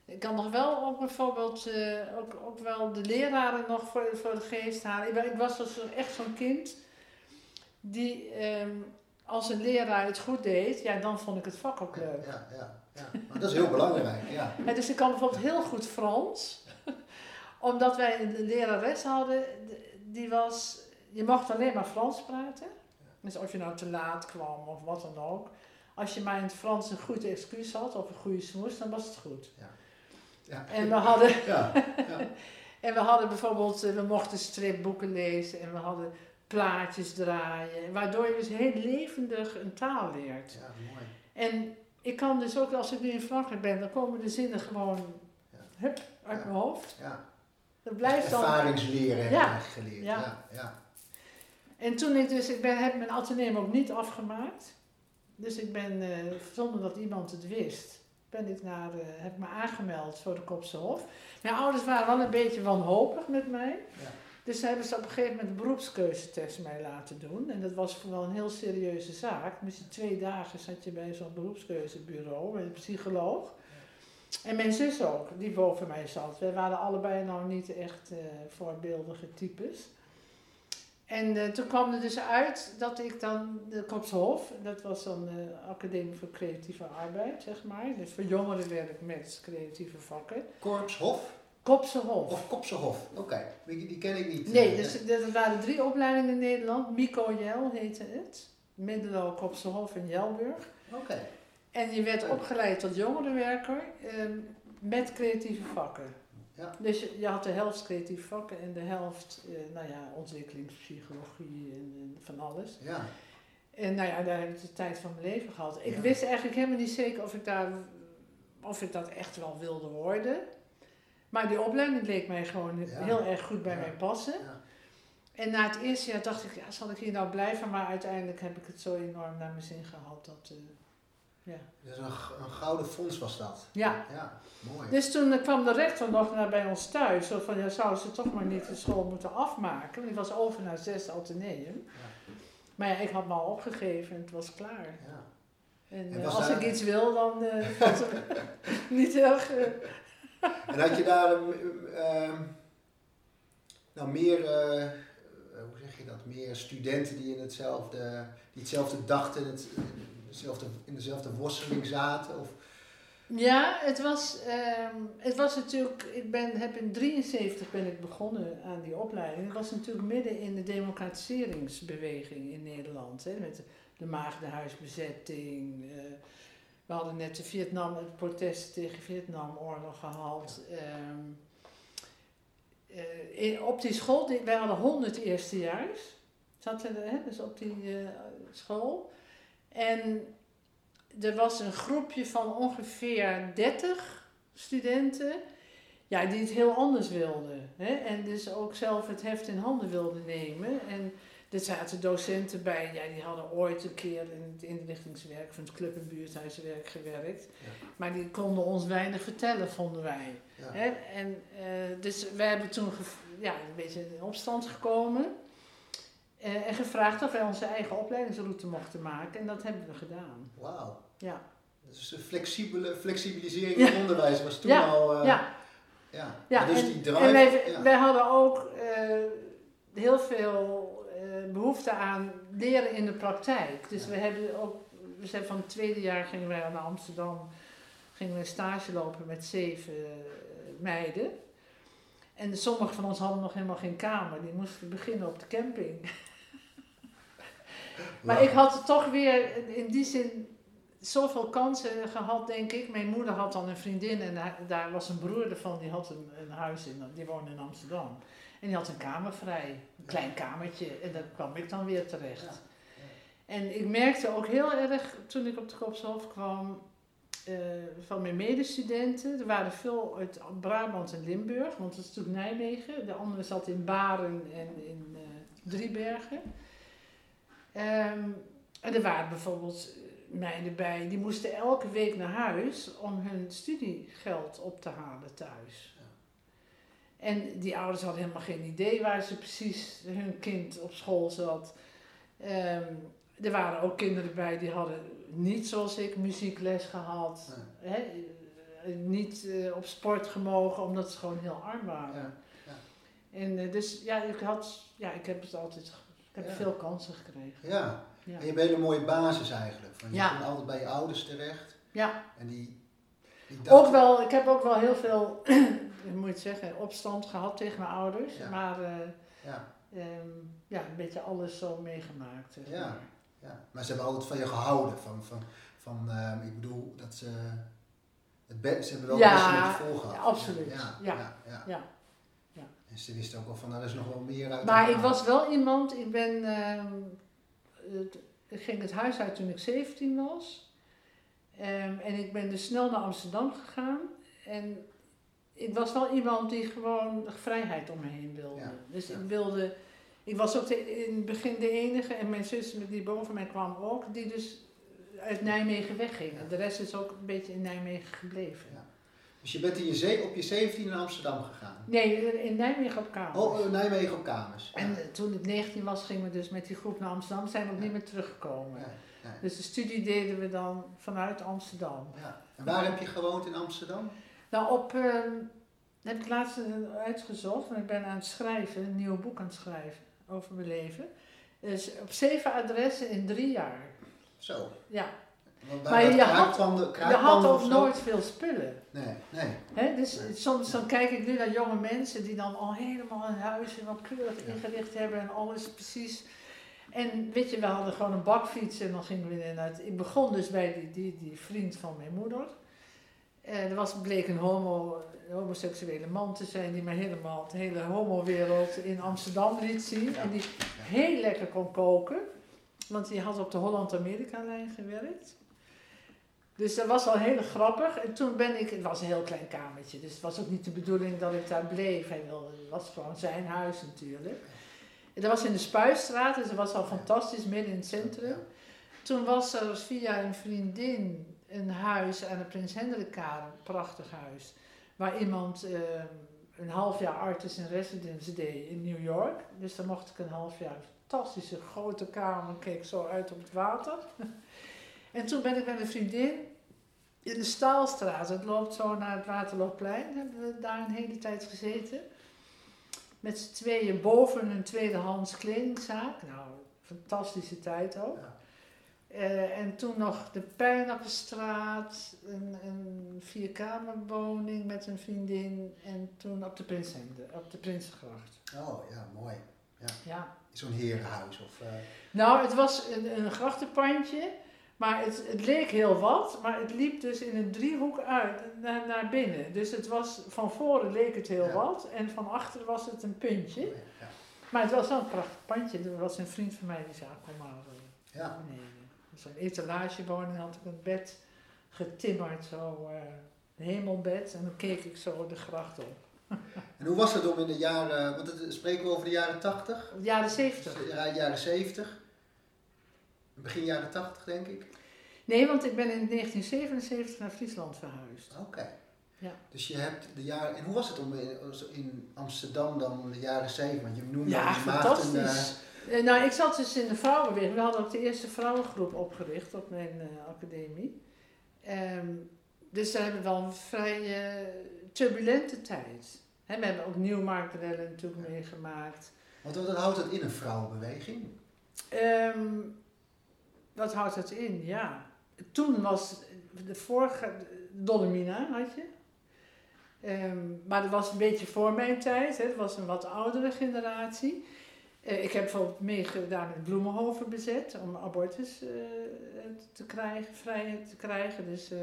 C: Ik kan nog wel ook bijvoorbeeld eh, ook, ook wel de leraren nog voor, voor de geest halen. Ik, ben- ik was dus echt zo'n kind die ehm, als een leraar het goed deed, ja, dan vond ik het vak ook leuk.
B: Ja, ja, ja. Maar dat is heel belangrijk, ja.
C: Dus ik kan bijvoorbeeld heel goed Frans, omdat wij een lerares hadden, die was, je mocht alleen maar Frans praten. Dus of je nou te laat kwam of wat dan ook. Als je maar in het Frans een goed excuus had of een goede smoes, dan was het goed.
B: ja.
C: En we hadden,
B: Ja, ja.
C: en we hadden bijvoorbeeld, eh, we mochten stripboeken lezen en we hadden plaatjes draaien. Waardoor je dus heel levendig een taal leert.
B: ja mooi.
C: En ik kan dus ook, als ik nu in Frankrijk ben, dan komen de zinnen gewoon,
B: Ja.
C: hup, uit
B: Ja.
C: mijn hoofd.
B: Ja.
C: Dat blijft dan.
B: Ervaringsleren heb
C: Ja.
B: eigenlijk geleerd.
C: Ja.
B: Ja.
C: En toen ik dus, ik ben, heb mijn ateneum ook niet afgemaakt. Dus ik ben, eh, zonder dat iemand het wist, ben ik naar, eh, heb me aangemeld voor de Kopse Hof. Mijn ouders waren wel een beetje wanhopig met mij.
B: Ja.
C: Dus ze hebben ze op een gegeven moment een beroepskeuzetest mij laten doen. En dat was wel een heel serieuze zaak. Misschien twee dagen zat je bij zo'n beroepskeuzebureau met een psycholoog. En mijn zus ook, die boven mij zat. Wij waren allebei nou niet echt eh, voorbeeldige types. En eh, toen kwam er dus uit dat ik dan de Kopse Hof, dat was dan de Academie voor Creatieve Arbeid, zeg maar. Dus voor jongerenwerk met creatieve vakken.
B: Korpshof
C: Kopse Hof.
B: of Kopsehof? Oké, die, die ken ik niet.
C: Nee, dus er waren drie opleidingen in Nederland. Mico Jel heette het. Middelo, Kopsehof en Jelburg.
B: Oké,
C: En je werd opgeleid tot jongerenwerker ehm, met creatieve vakken.
B: Ja.
C: Dus je, had de helft creatieve vakken en de helft, eh, nou ja, ontwikkelingspsychologie en, en van alles.
B: ja.
C: En nou ja, daar heb ik de tijd van mijn leven gehad. Ik
B: Ja.
C: wist eigenlijk helemaal niet zeker of ik, daar, of ik dat echt wel wilde worden. Maar die opleiding leek mij gewoon
B: Ja.
C: heel erg goed bij mij passen.
B: Ja.
C: En na het eerste jaar dacht ik, ja, zal ik hier nou blijven? Maar uiteindelijk heb ik het zo enorm naar mijn zin gehad dat, eh, Ja.
B: Dus een, een gouden fonds was dat.
C: ja.
B: Ja, mooi.
C: Dus toen eh, kwam de rector nog naar bij ons thuis. Zo van, ja, zouden ze toch maar niet de school moeten afmaken? Want ik was over naar zes ateneum.
B: Ja.
C: Maar ja, ik had me al opgegeven en het was klaar.
B: Ja.
C: En,
B: En
C: eh, als
B: daar-
C: ik iets wil, dan eh valt het niet erg... eh,
B: En had je daar ehm, nou meer, eh, eh, hoe zeg je dat, meer studenten die in hetzelfde, die hetzelfde dachten, het, in hetzelfde, in dezelfde worsteling zaten? Of,
C: Ja, het was, ehm, het was natuurlijk, ik ben, heb in 73 ben ik begonnen aan die opleiding. Het was natuurlijk midden in de democratiseringsbeweging in Nederland. Hè, met de, de maagdenhuisbezetting. eh, we hadden net de Vietnam, het protest tegen Vietnamoorlog gehad. Eh, in- op die school, wij hadden 100 eerstejaars. Zaten er, hè, dus op die eh, school. En er was een groepje van ongeveer 30 studenten ja, die het heel anders wilden. Hè? En dus ook zelf het heft in handen wilden nemen. En er zaten docenten bij, ja, die hadden ooit een keer in het inrichtingswerk van het club- en buurthuiswerk gewerkt.
B: Ja.
C: Maar die konden ons weinig vertellen, vonden wij.
B: ja.
C: Hè? En, eh, dus wij hebben toen ja, een beetje in opstand gekomen. Eh, en gevraagd of wij onze eigen opleidingsroute mochten maken. En dat hebben we gedaan.
B: Wauw.
C: Ja.
B: Dus de flexibele, flexibilisering in het onderwijs was toen
C: Ja,
B: al... eh,
C: ja.
B: ja. Dus
C: en,
B: die drive...
C: en wij, hadden ook eh, heel veel eh, behoefte aan leren in de praktijk. Dus we hebben ook, we zijn van het tweede jaar gingen wij naar Amsterdam, gingen we stage lopen met zeven meiden. En sommigen van ons hadden nog helemaal geen kamer, die moesten beginnen op de camping. Maar ik had toch weer in- die zin zoveel kansen gehad, denk ik. Mijn moeder had dan een vriendin en daar, daar was een broer ervan, die had een, een huis in, die woonde in Amsterdam. En die had een kamer vrij, een klein kamertje, en daar kwam ik dan weer terecht.
B: Ja,
C: En ik merkte ook heel erg, toen ik op de Kopshof kwam, eh, van mijn medestudenten. Er waren veel uit Brabant en Limburg, want dat is natuurlijk Nijmegen. De andere zat in Baren en in eh, Driebergen. Ehm, en er waren bijvoorbeeld meiden bij, die moesten elke week naar huis om hun studiegeld op te halen thuis.
B: Ja.
C: En die ouders hadden helemaal geen idee waar ze precies hun kind op school zat. Ehm, er waren ook kinderen bij die hadden niet zoals ik muziekles gehad.
B: Nee.
C: Hè, eh, niet eh, op sport gemogen omdat ze gewoon heel arm waren.
B: Ja, ja.
C: En eh, dus ja ik, had, ja, ik heb het altijd, ik heb veel kansen gekregen.
B: Ja. En je hebt een hele mooie basis eigenlijk. Van, je
C: Ja.
B: komt altijd bij je ouders terecht.
C: ja.
B: En die, die
C: Ook wel, ik heb ook wel heel veel, moet je zeggen, opstand gehad tegen mijn ouders.
B: Ja.
C: Maar eh,
B: Ja,
C: ehm, ja, een beetje alles zo meegemaakt. Zeg
B: Ja.
C: maar.
B: ja. Maar ze hebben altijd van je gehouden. Van, van, van ehm, ik bedoel, dat ze... Het ze hebben wel
C: Ja,
B: het beste met je volgehad.
C: ja, absoluut.
B: Ja,
C: Ja.
B: ja, ja. En ze wisten ook wel van, er is nog wel meer uit
C: Maar ik was wel iemand, ik ben, ehm, ik ging het huis uit toen ik 17 was. Ehm, en ik ben dus snel naar Amsterdam gegaan. En ik was wel iemand die gewoon vrijheid om me heen wilde.
B: Ja,
C: Dus
B: ja.
C: ik wilde, ik was ook de- in het begin de enige, en mijn zus die boven mij kwam ook, die dus uit Nijmegen weggingen. De rest is ook een beetje in Nijmegen gebleven.
B: Ja. Dus je bent in je ze- op je 17 naar Amsterdam gegaan.
C: Nee, in Nijmegen op kamer.
B: Oh, eh, Nijmegen op kamers. Ja.
C: En eh, toen ik 19 was, gingen we dus met die groep naar Amsterdam. Zijn we ook
B: Ja.
C: niet meer teruggekomen.
B: Ja,
C: Dus de studie deden we dan vanuit Amsterdam.
B: ja. En waar heb je gewoond in Amsterdam?
C: Nou, op, ehm, heb ik laatst eh, uitgezocht, want ik ben aan het schrijven, een nieuw boek aan het schrijven over mijn leven. Dus op zeven adressen in drie jaar.
B: Zo.
C: Ja, Maar je had-
B: kruidpanden-
C: je had ook nooit veel spullen.
B: Nee, nee.
C: Hè? Dus
B: Nee.
C: soms dan kijk ik nu naar jonge mensen die dan al helemaal een huis en wat keurig
B: Ja.
C: ingericht hebben en alles precies. En weet je, we hadden gewoon een bakfiets en dan gingen we inderdaad. Ik begon dus bij die, die, die vriend van mijn moeder. En er was, bleek een homo, homoseksuele man te zijn die mij helemaal de hele homo-wereld in Amsterdam liet zien.
B: Ja.
C: En die heel lekker kon koken. Want die had op de Holland-Amerika-lijn gewerkt. Dus dat was wel heel grappig. En toen ben ik, het was een heel klein kamertje, dus het was ook niet de bedoeling dat ik daar bleef. Hij wilde, het was gewoon zijn huis natuurlijk. En dat was in de Spuistraat, dus dat was al fantastisch, midden in het centrum. Toen was er via een vriendin een huis aan de Prins Hendrikkade, een prachtig huis, waar iemand ehm, een half jaar artist in residence deed in New York. Dus dan mocht ik een half jaar, fantastische grote kamer, keek zo uit op het water. en toen ben ik met een vriendin in de Staalstraat, het loopt zo naar het Waterloopplein, hebben we daar een hele tijd gezeten. Met z'n tweeën boven een tweedehands kledingzaak. Nou, fantastische tijd ook.
B: Ja.
C: Eh, en toen nog de Pijnappenstraat, een, een vierkamerwoning met een vriendin. En toen op de op de Prinsengracht.
B: Oh ja, mooi.
C: Ja.
B: Zo'n herenhuis of... eh,
C: Nou, het was een, een grachtenpandje, maar het, het leek heel wat. Maar het liep dus in een driehoek uit naar, naar binnen. Dus het was, van voren leek het heel
B: Ja.
C: wat en van achter was het een puntje.
B: ja.
C: Maar het was wel een prachtig pandje. Er was een vriend van mij die zei, kom maar eh,
B: Ja.
C: beneden. Zo'n etalagewoning had ik een bed getimmerd, zo eh, een hemelbed. En dan keek ik zo de gracht op.
B: En hoe was het om in de jaren... Want het, spreken we over de jaren 80?
C: Jaren zeventig.
B: Ja, jaren 70? Begin jaren 80 denk ik?
C: Nee, want ik ben in 1977 naar Friesland verhuisd.
B: Oké.
C: Ja.
B: Dus je hebt de jaren... En hoe was het om in, Amsterdam dan de jaren 70? Want je noemde
C: Ja,
B: al die maagden,
C: fantastisch. Eh, nou, ik zat dus in de vrouwenbeweging. We hadden ook de eerste vrouwengroep opgericht op mijn eh, academie. Ehm, dus we hebben wel een vrij eh, turbulente tijd. Hè, we hebben ook Nieuwmarktrellen natuurlijk meegemaakt.
B: Want wat houdt dat in, een vrouwenbeweging?
C: Ehm, wat houdt dat in? Ja. Toen was de vorige, Dolomina had je. Ehm, maar dat was een beetje voor mijn tijd. Het was een wat oudere generatie. Eh, ik heb bijvoorbeeld meegedaan met Bloemenhoven bezet om abortus eh, te krijgen, vrijheid te krijgen. Dus eh,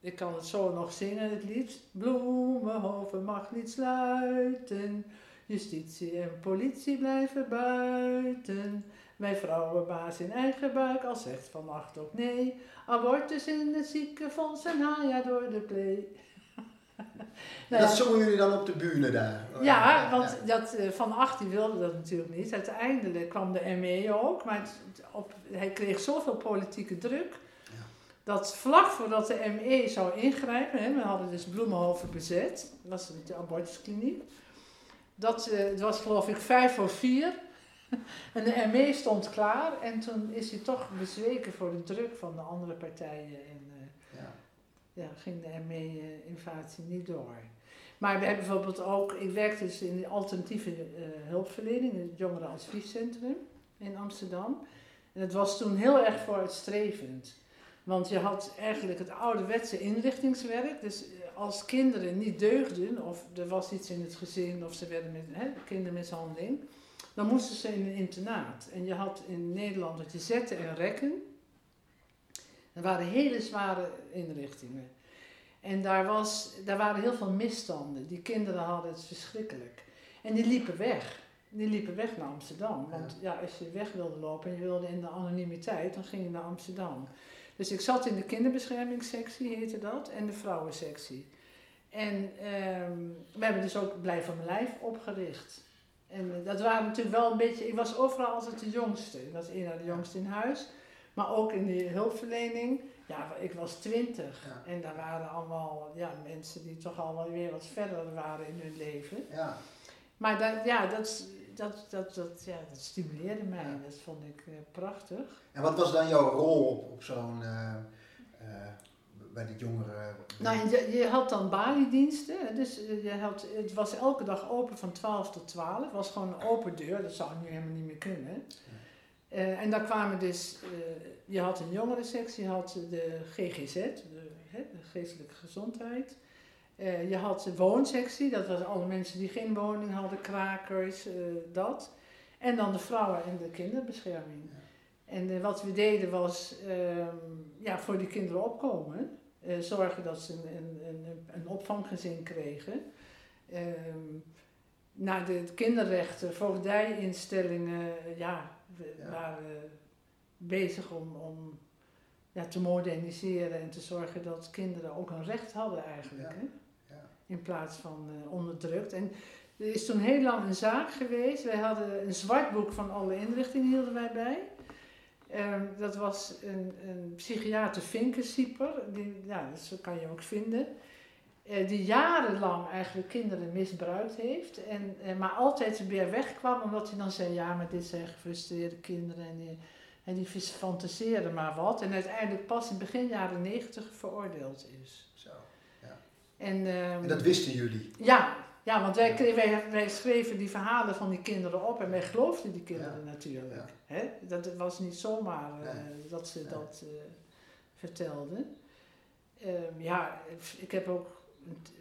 C: ik kan het zo nog zingen, het lied. Bloemenhoven mag niet sluiten. Justitie en politie blijven buiten. Wij vrouwen baas in eigen buik, al zegt vannacht ook nee. Abortus in het ziekenfonds en haal ja door de play. Nou
B: dat zongen jullie dan op de bühne daar?
C: ja, want dat, eh, Van Acht die wilde dat natuurlijk niet. Uiteindelijk kwam de ME ook, maar het, op, hij kreeg zoveel politieke druk.
B: Ja.
C: Dat vlak voordat de ME zou ingrijpen, hè, we hadden dus Bloemenhoven bezet, dat was de abortuskliniek. Dat eh, het was geloof ik vijf voor vier. En de ME stond klaar en toen is hij toch bezweken voor de druk van de andere partijen. En, eh,
B: Ja.
C: ja, ging de ME-invasie niet door. Maar we hebben bijvoorbeeld ook, ik werk dus in de alternatieve eh, hulpverlening, in het jongerenadviescentrum in Amsterdam. En het was toen heel erg vooruitstrevend. Want je had eigenlijk het ouderwetse inrichtingswerk. Dus eh, als kinderen niet deugden, of er was iets in het gezin, of ze werden met hè, kindermishandeling, dan moesten ze in een internaat. En je had in Nederland dat je zetten en rekken. Dat waren hele zware inrichtingen. En daar, was, daar waren heel veel misstanden. Die kinderen hadden het verschrikkelijk. En die liepen weg. Die liepen weg naar Amsterdam. Want ja, als je weg wilde lopen en je wilde in de anonimiteit, dan ging je naar Amsterdam. Dus ik zat in de kinderbeschermingssectie, heette dat, en de vrouwensectie. En ehm, we hebben dus ook Blijf van mijn lijf opgericht. En eh, dat waren natuurlijk wel een beetje, ik was overal altijd de jongste. Ik was één de jongste in huis. Maar ook in de hulpverlening, ja, ik was twintig.
B: Ja.
C: En daar waren allemaal ja, mensen die toch al wel weer wat verder waren in hun leven.
B: Ja.
C: Maar dat, ja, dat, dat, dat, dat, ja, dat stimuleerde mij. Dat vond ik eh, prachtig.
B: En wat was dan jouw rol op, op zo'n... eh, bij de jongeren?
C: Nou, je, je had dan baliediensten. Dus eh, je had, het was elke dag open van 12 tot 12. Het was gewoon een open deur. Dat zou nu helemaal niet meer kunnen. Eh, en daar kwamen dus... eh, je had een jongerensectie, je had de GGZ, de, hè, de geestelijke gezondheid. Eh, je had de woonsectie, dat was alle mensen die geen woning hadden, krakers, eh, dat. En dan de vrouwen- en de kinderbescherming. En eh, wat we deden was ehm, ja, voor die kinderen opkomen. Eh, zorgen dat ze een, een, een, een opvanggezin kregen. Ehm naar de kinderrechten, voogdijinstellingen, eh, ja, we
B: Ja.
C: waren bezig om, om ja, te moderniseren en te zorgen dat kinderen ook een recht hadden eigenlijk.
B: Ja.
C: Hè?
B: Ja.
C: In plaats van eh, onderdrukt. En er is toen heel lang een zaak geweest. Wij hadden een zwart boek van alle inrichtingen hielden wij bij. Ehm, dat was een, een psychiater Vinkensieper, die, ja, dat kan je ook vinden. eh, die jarenlang eigenlijk kinderen misbruikt heeft. En, eh, maar altijd weer wegkwam omdat hij dan zei, ja, maar dit zijn gefrustreerde kinderen en die, en die fantaseren maar wat. En uiteindelijk pas in begin jaren negentig veroordeeld is.
B: Zo.
C: En, ehm,
B: En dat wisten jullie?
C: ja, ja, want wij, wij, wij schreven die verhalen van die kinderen op en wij geloofden die kinderen natuurlijk.
B: Ja.
C: Hè? Dat het was niet zomaar eh,
B: Nee.
C: dat ze
B: Nee.
C: dat eh, vertelden. Ehm, ja, ik heb ook,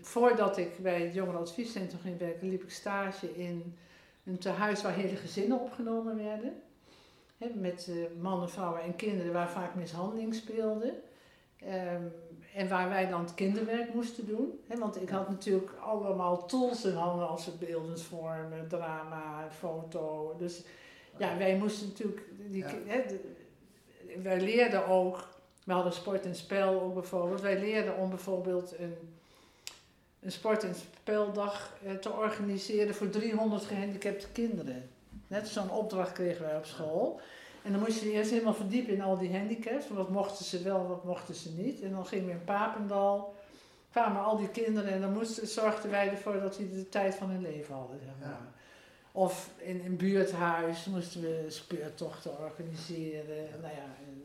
C: voordat ik bij het jongerenadviescentrum ging werken, liep ik stage in een tehuis waar hele gezinnen opgenomen werden. Hè, met eh, mannen, vrouwen en kinderen waar vaak mishandeling speelde. Ehm, en waar wij dan het kinderwerk moesten doen. Hè, want ik had natuurlijk allemaal tools in handen als het beeldend vormen, drama, foto. Dus ja, wij moesten natuurlijk. Die,
B: Ja.
C: hè, de- wij leerden ook. We hadden sport en spel ook bijvoorbeeld. Wij leerden om bijvoorbeeld een, een sport- en speldag eh, te organiseren voor 300 gehandicapte kinderen. Net zo'n opdracht kregen wij op school. En dan moest je eerst helemaal verdiepen in al die handicaps. Wat mochten ze wel, wat mochten ze niet. En dan gingen we in Papendal. Kwamen al die kinderen en dan moesten, zorgden wij ervoor dat die de tijd van hun leven hadden. Zeg maar.
B: Ja.
C: Of in een buurthuis moesten we speurtochten organiseren. Nou ja, en-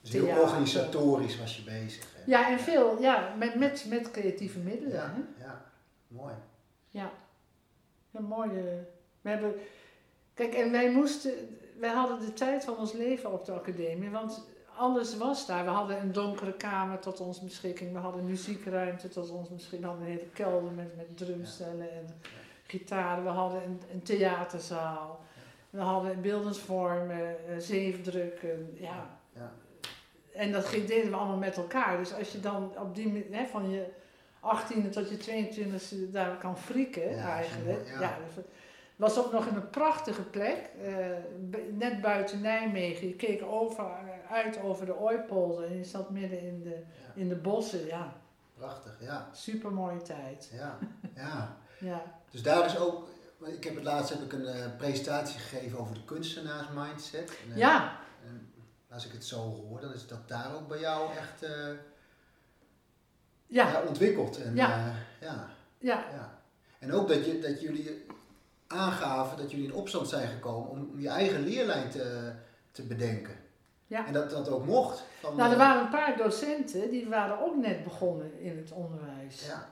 B: Dus heel
C: Theater.
B: organisatorisch was je bezig. hè?
C: ja, en veel, ja, met, met, met creatieve middelen.
B: ja,
C: Hè?
B: ja. mooi.
C: Ja. Een mooie. We hebben. Kijk, en wij moesten. Wij hadden de tijd van ons leven op de academie, want alles was daar. We hadden een donkere kamer tot onze beschikking, we hadden muziekruimte tot onze beschikking, we hadden een hele kelder met, met drumstellen en gitaren, we hadden een, een theaterzaal, we hadden beeldend vormen, eh, zeefdrukken, ja.
B: Ja.
C: En dat ging- deden we allemaal met elkaar. Dus als je dan op die hè, van je 18e tot je 22e daar kan frieken
B: Ja,
C: eigenlijk. Ja.
B: ja.
C: dat was ook nog in een prachtige plek, eh, net buiten Nijmegen. Je keek over, uit over de Ooipolder en je zat midden in de, in de bossen. Ja,
B: Prachtig, ja.
C: super mooie tijd.
B: ja. ja.
C: Ja.
B: Dus daar is ook, ik heb het laatst heb ik een eh, presentatie gegeven over de kunstenaars mindset. En, eh,
C: ja,
B: en als ik het zo hoor, dan is dat daar ook bij jou echt eh,
C: ja,
B: ja, ontwikkeld. En,
C: Ja.
B: eh, ja,
C: ja,
B: ja. En ook dat, je, dat jullie aangaven dat jullie in opstand zijn gekomen om, je eigen leerlijn te, te bedenken.
C: Ja.
B: En dat dat ook mocht. Van,
C: Nou, er
B: eh,
C: waren een paar docenten die waren ook net begonnen in het onderwijs.
B: Ja,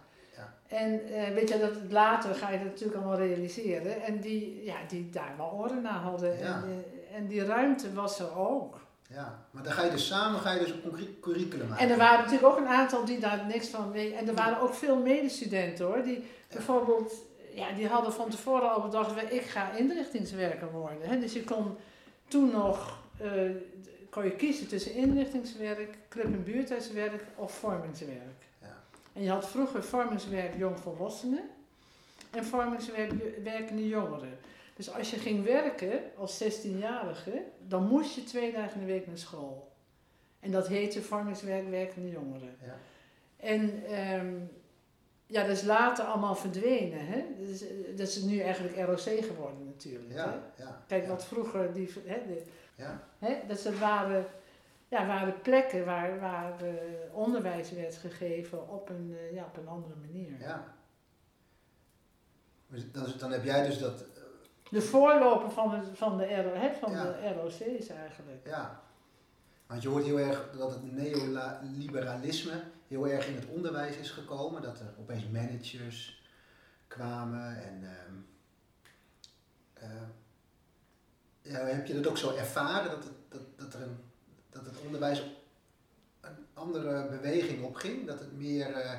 C: En eh, weet je, dat later ga je dat natuurlijk allemaal realiseren. En die, ja, die daar wel oren naar hadden.
B: Ja.
C: En, die, en die ruimte was er ook.
B: ja. Maar dan ga je dus samen ga je dus een curriculum maken.
C: En er waren natuurlijk ook een aantal die daar niks van weten. En er waren ook veel medestudenten hoor. Die bijvoorbeeld, ja, die hadden van tevoren al bedacht, "Wel, ik ga inrichtingswerker worden. Hè. Dus je kon toen nog, eh, kon je kiezen tussen inrichtingswerk, club- en buurthuiswerk of vormingswerk.
B: Ja.
C: En je had vroeger vormingswerk jongvolwassenen en vormingswerk jo- werkende jongeren. Dus als je ging werken als 16-jarige, dan moest je twee dagen in de week naar school. En dat heette vormingswerk werkende jongeren.
B: Ja.
C: En ehm, ja, dat is later allemaal verdwenen. Hè? Dus, eh, dat is nu eigenlijk ROC geworden natuurlijk. Hè?
B: Ja, ja.
C: Kijk, wat vroeger, die, hè, de,
B: Ja,
C: hè, dat ze waren, ja, waren plekken waar, waar eh, onderwijs werd gegeven op een, eh, ja, op een andere manier.
B: ja. Maar Dan, dan heb jij dus dat, eh,
C: De voorloper van de, van de, RO, hè, van de ROC's eigenlijk.
B: ja. Want je hoort heel erg dat het neoliberalisme heel erg in het onderwijs is gekomen. Dat er opeens managers kwamen en... ehm, eh, ja, heb je dat ook zo ervaren, dat het, dat, dat er een, dat het onderwijs een andere beweging opging? Dat het meer, eh,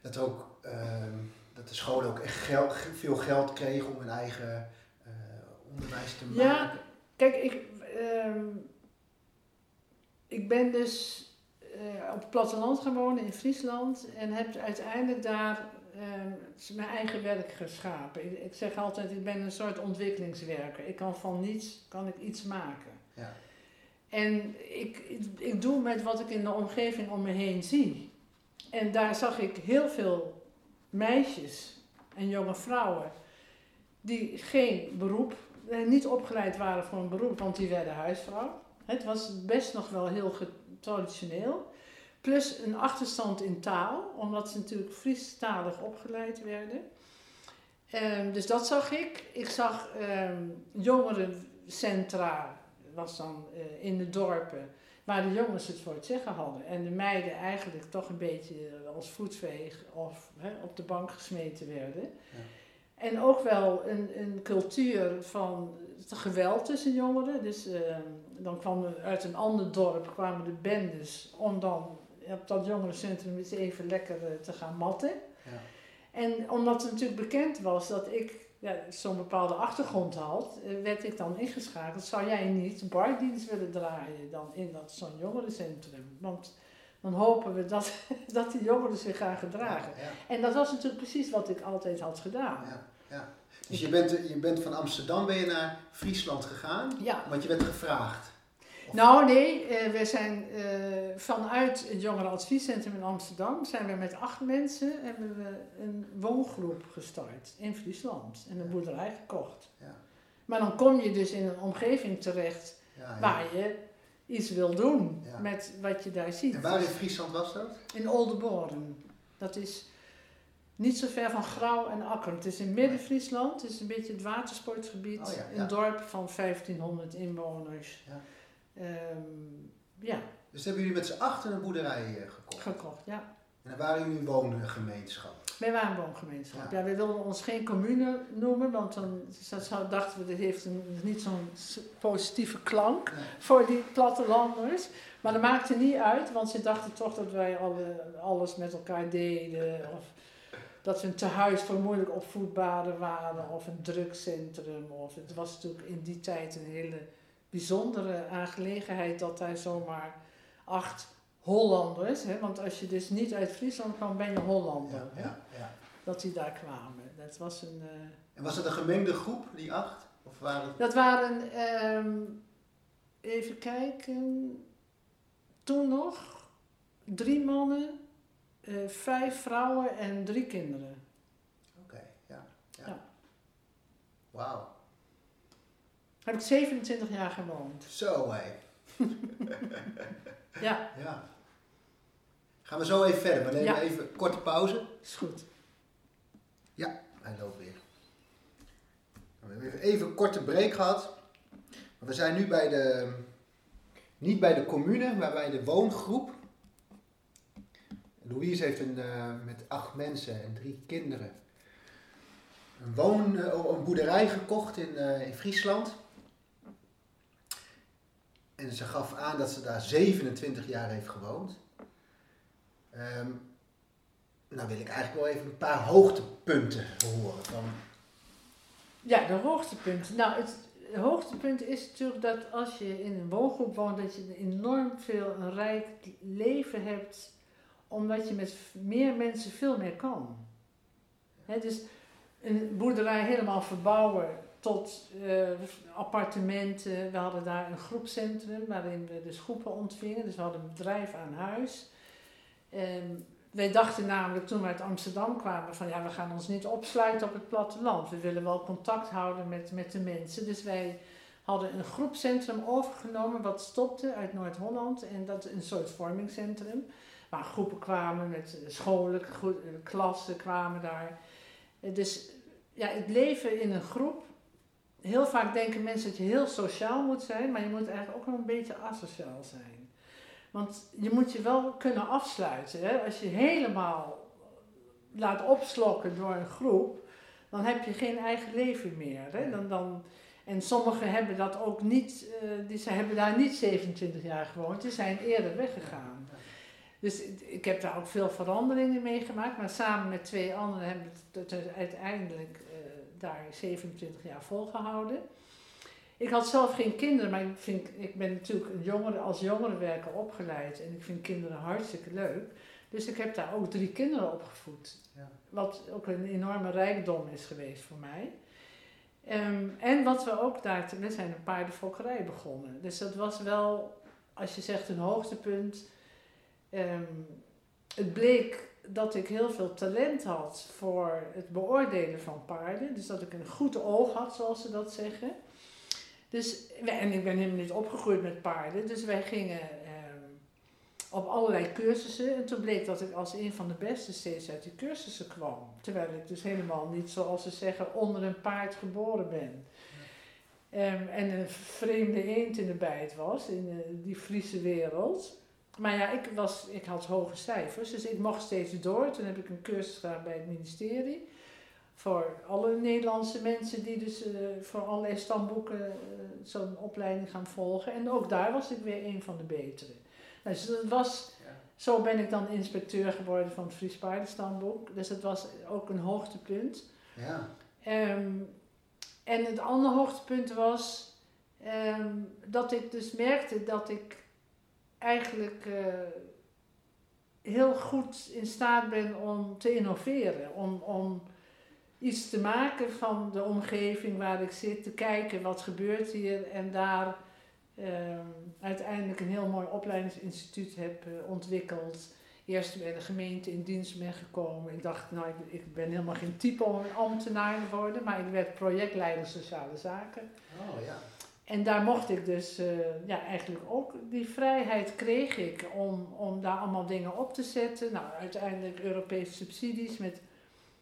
B: dat ook, ehm, dat de scholen ook echt veel geld kregen om hun eigen eh, onderwijs te
C: Ja.
B: maken?
C: Kijk, ik, ehm, ik ben dus op het platteland gewoond in Friesland en heb uiteindelijk daar ehm, mijn eigen werk geschapen. Ik, ik zeg altijd, ik ben een soort ontwikkelingswerker. Ik kan van niets kan ik iets maken.
B: Ja.
C: En ik, ik, ik doe met wat ik in de omgeving om me heen zie. En daar zag ik heel veel meisjes en jonge vrouwen die geen beroep, eh, niet opgeleid waren voor een beroep, want die werden huisvrouw. Het was best nog wel heel traditioneel. Plus een achterstand in taal, omdat ze natuurlijk Friestalig opgeleid werden. Ehm, dus dat zag ik. Ik zag ehm jongerencentra, was dan eh, in de dorpen, waar de jongens het voor het zeggen hadden. En de meiden eigenlijk toch een beetje als voetveeg of op de bank gesmeten werden. En ook wel een, een cultuur van het geweld tussen jongeren. Dus ehm, dan kwam er uit een ander dorp kwamen de bendes om dan op dat jongerencentrum eens even lekker eh, te gaan matten.
B: Ja.
C: En omdat het natuurlijk bekend was dat ik ja, zo'n bepaalde achtergrond had, eh, werd ik dan ingeschakeld. Zou jij niet bardienst willen draaien dan in dat zo'n jongerencentrum? Want dan hopen we dat, dat die jongeren zich gaan gedragen.
B: Ja,
C: En dat was natuurlijk precies wat ik altijd had gedaan.
B: ja, ja. Dus je bent, je bent van Amsterdam ben je naar Friesland gegaan,
C: Ja.
B: want je werd gevraagd. Of-
C: Nou nee, eh, we zijn eh, vanuit het jongerenadviescentrum in Amsterdam zijn we met acht mensen hebben we een woongroep gestart in Friesland en een boerderij gekocht.
B: Ja.
C: Maar dan kom je dus in een omgeving terecht waar je iets wil doen
B: Ja.
C: met wat je daar ziet.
B: En waar in Friesland was dat?
C: In Oldenboren. Dat is niet zo ver van Grauw en Akker. Het is in Midden-Friesland. Het is een beetje het watersportgebied.
B: Oh ja, ja.
C: Een dorp van 1500 inwoners.
B: Ja.
C: Ehm, ja,
B: Dus hebben jullie met z'n achter een boerderij eh, gekocht.
C: gekocht, ja.
B: En dan waren jullie een woongemeenschap.
C: Wij waren een woongemeenschap.
B: Ja.
C: Ja. we wilden ons geen commune noemen, want dan dat zou- dachten we, dit heeft een, niet zo'n positieve klank
B: Nee.
C: voor die plattelanders. Maar dat maakte niet uit, want ze dachten toch dat wij alle, alles met elkaar deden. Of dat we een tehuis voor moeilijk opvoedbaren waren, of een drugscentrum. Of het was natuurlijk in die tijd een hele bijzondere aangelegenheid dat daar zomaar acht Hollanders, hè, want als je dus niet uit Friesland kwam, ben je Hollander.
B: Ja.
C: Dat die daar kwamen. Dat was een. eh,
B: En was het een gemengde groep, die acht? Of waren het...
C: dat waren, ehm, even kijken, toen nog drie mannen, eh, vijf vrouwen en drie kinderen.
B: Oké, ja. ja.
C: Ja.
B: Wauw.
C: Heb ik 27 jaar gewoond.
B: Zo hé.
C: Ja,
B: Ja. Gaan we zo even verder. We nemen
C: Ja.
B: even een korte pauze.
C: is goed.
B: Hij loopt weer. We hebben even- een korte break gehad. We zijn nu bij de, niet bij de commune, maar bij de woongroep. Louise heeft een, eh, met acht mensen en drie kinderen een, woon, eh, een boerderij gekocht in, eh, in Friesland. En ze gaf aan dat ze daar 27 jaar heeft gewoond. Ehm, nou wil ik eigenlijk wel even een paar hoogtepunten horen. Van,
C: Ja, de hoogtepunt. Nou, het hoogtepunt is natuurlijk dat als je in een woongroep woont, dat je enorm veel een rijk leven hebt, omdat je met meer mensen veel meer kan. Hè, dus een boerderij helemaal verbouwen tot eh, appartementen. We hadden daar een groepcentrum waarin we dus groepen ontvingen. Dus we hadden een bedrijf aan huis. En wij dachten namelijk toen we uit Amsterdam kwamen van ja, we gaan ons niet opsluiten op het platteland. We willen wel contact houden met, met de mensen. Dus wij hadden een groepcentrum overgenomen wat stopte uit Noord-Holland. En dat een soort vormingscentrum. Waar groepen kwamen met scholen, eh, klassen kwamen daar. Eh, Dus ja, het leven in een groep. Heel vaak denken mensen dat je heel sociaal moet zijn, maar je moet eigenlijk ook wel een beetje asociaal zijn. Want je moet je wel kunnen afsluiten. Hè? Als je helemaal laat opslokken door een groep, dan heb je geen eigen leven meer. Hè? Dan, dan, en sommigen hebben dat ook niet, eh, die, ze hebben daar niet 27 jaar gewoond, die zijn eerder weggegaan. Dus ik- heb daar ook veel veranderingen meegemaakt, maar samen met twee anderen hebben we het het uiteindelijk eh, daar 27 jaar volgehouden. Ik had zelf geen kinderen, maar ik, vind, ik ben natuurlijk een jongere, als jongerenwerker opgeleid en ik vind kinderen hartstikke leuk. Dus ik heb daar ook drie kinderen opgevoed.
B: Ja.
C: Wat ook een enorme rijkdom is geweest voor mij. Ehm, en wat we ook daar, we zijn een paardenfokkerij begonnen. Dus dat was wel, als je zegt een hoogtepunt. Ehm, het bleek dat ik heel veel talent had voor het beoordelen van paarden. Dus dat ik een goed oog had, zoals ze dat zeggen. Dus, en ik ben helemaal niet opgegroeid met paarden, dus wij gingen ehm, op allerlei cursussen. En toen bleek dat ik als een van de beste steeds uit die cursussen kwam. Terwijl ik dus helemaal niet, zoals ze zeggen, onder een paard geboren ben. Ehm, en een vreemde eend in de bijt was, in eh, die Friese wereld. Maar ja, ik, was, ik had hoge cijfers, dus ik mocht steeds door. Toen heb ik een cursus gedaan bij het ministerie. Voor alle Nederlandse mensen die dus uh, voor allerlei stamboeken uh, zo'n opleiding gaan volgen. En ook daar was ik weer een van de betere. Nou, dus dat was, ja. zo ben ik dan inspecteur geworden van het Fries Paardenstamboek. Dus dat was ook een hoogtepunt. Ja. Um, en het andere hoogtepunt was um, dat ik dus merkte dat ik eigenlijk uh, heel goed in staat ben om te innoveren. Om, om iets te maken van de omgeving waar ik zit, te kijken wat gebeurt hier en daar um, uiteindelijk een heel mooi opleidingsinstituut heb uh, ontwikkeld. Eerst bij de gemeente in dienst ben gekomen. Ik dacht, nou, ik, ik ben helemaal geen type om een ambtenaar te worden, maar ik werd projectleider sociale zaken.
B: Oh ja.
C: En daar mocht ik dus, uh, ja, eigenlijk ook die vrijheid kreeg ik om, om daar allemaal dingen op te zetten. Nou, uiteindelijk Europese subsidies met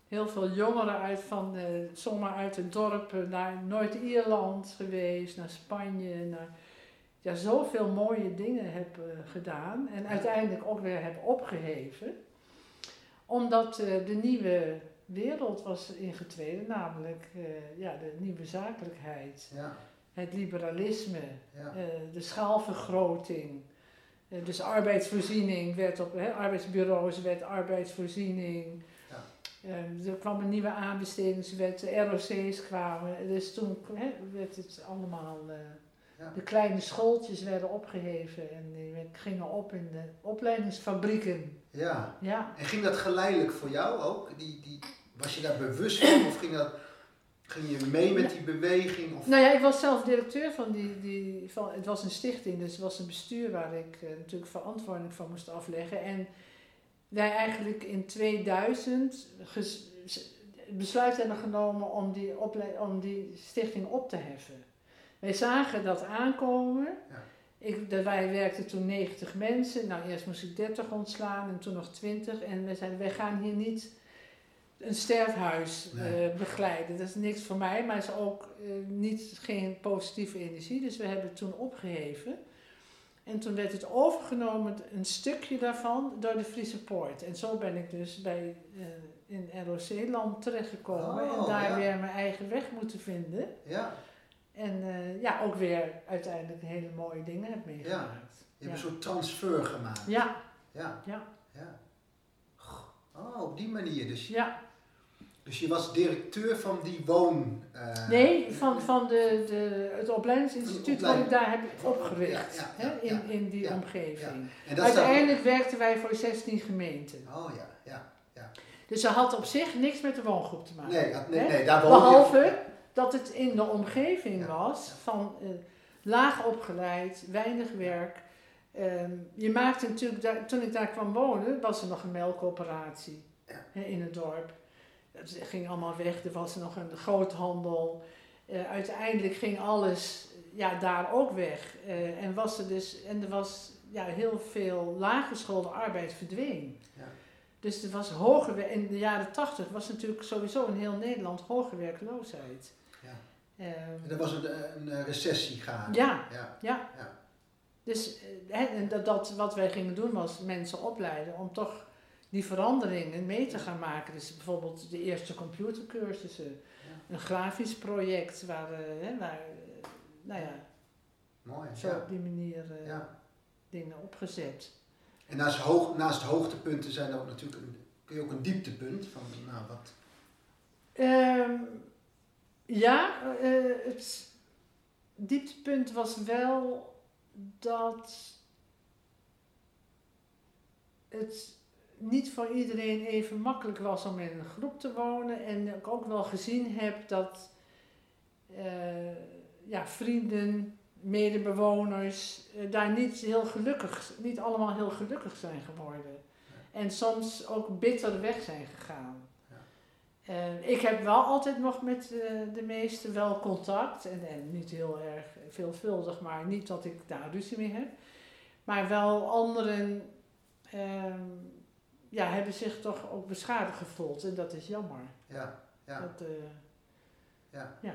C: heel veel jongeren uit van, uh, zomaar uit het dorp naar Noord-Ierland geweest, naar Spanje, naar ja, zoveel mooie dingen heb uh, gedaan en uiteindelijk ook weer heb opgeheven. Omdat uh, de nieuwe wereld was ingetreden, namelijk ja, de nieuwe zakelijkheid, ja. het liberalisme, ja. de schaalvergroting. dus arbeidsvoorziening werd op, hè, arbeidsbureaus werd arbeidsvoorziening. Uh, er kwam een nieuwe aanbestedingswet, de ROC's kwamen. Dus toen werd het allemaal uh, de kleine schooltjes werden opgeheven en die gingen op in de opleidingsfabrieken.
B: Ja. ja. En ging dat geleidelijk voor jou ook? Die, die, was je daar bewust van of ging, dat, ging je mee met die beweging? Of?
C: Nou ja, ik was zelf directeur van die, die van, het was een stichting, dus het was een bestuur waar ik uh, natuurlijk verantwoording van moest afleggen. En wij eigenlijk in 2000 ges, besluit hebben genomen om die, om die stichting op te heffen. Wij zagen dat aankomen. Ja. Ik, dat wij werkten toen 90 mensen. Nou, eerst moest ik 30 ontslaan en toen nog 20. En we zeiden, wij gaan hier niet een sterfhuis nee. uh, begeleiden. Dat is niks voor mij, maar is ook uh, niet, geen positieve energie. Dus we hebben het toen opgeheven. En toen werd het overgenomen, een stukje daarvan, door de Friese Poort. En zo ben ik dus bij, uh, in ROC-land terechtgekomen. Oh, en daar ja. weer mijn eigen weg moeten vinden.
B: Ja.
C: En uh, ja, ook weer uiteindelijk hele mooie dingen heb meegemaakt.
B: Ja, je hebt een soort transfer gemaakt.
C: Ja.
B: Ja.
C: ja.
B: ja. Oh, op die manier. Dus,
C: ja.
B: Dus je was directeur van die woon... Uh,
C: nee, van, van de, de, het opleidingsinstituut wat ik daar heb opgericht. Ja, ja, hè, in, in die omgeving. En Uiteindelijk dat... werkten wij voor 16 gemeenten.
B: Oh ja, ja, ja.
C: Dus ze had op zich niks met de woongroep te maken.
B: Nee, dat, nee, nee daar
C: Behalve... Je dat het in de omgeving was van uh, laag opgeleid, weinig werk. Um, je maakte natuurlijk, daar, toen ik daar kwam wonen, was er nog een melkoperatie in het dorp. Het ging allemaal weg, er was nog een groothandel. Uh, uiteindelijk ging alles ja, daar ook weg. Uh, en, was er dus, en er was ja, heel veel laaggeschoolde arbeid verdween. Ja. Dus er was hoge, in de jaren tachtig was natuurlijk sowieso in heel Nederland hoge werkloosheid.
B: Um, er was een, een recessie gaande.
C: Ja, ja. ja. ja. Dus he, dat, dat, wat wij gingen doen was mensen opleiden om toch die veranderingen mee te gaan maken. Dus bijvoorbeeld de eerste computercursussen, ja. een grafisch project waar, uh, waar uh, nou ja,
B: Mooi,
C: zo op die manier uh, ja. dingen opgezet.
B: En naast, hoog, naast hoogtepunten zijn er ook natuurlijk een, kun je ook een dieptepunt van, nou wat?
C: Um, ja, uh, het dieptepunt was wel dat het niet voor iedereen even makkelijk was om in een groep te wonen. En ik ook wel gezien heb dat uh, ja, vrienden, medebewoners uh, daar niet heel gelukkig, niet allemaal heel gelukkig zijn geworden. En soms ook bitter weg zijn gegaan. Ik heb wel altijd nog met eh, de meesten wel contact. En, en niet heel erg veelvuldig, maar niet dat ik daar ruzie mee heb. Maar wel anderen ehm, ja, hebben zich toch ook beschadigd gevoeld. En dat is jammer.
B: Ja, ja,
C: Dat, eh,
B: ja.
C: ja.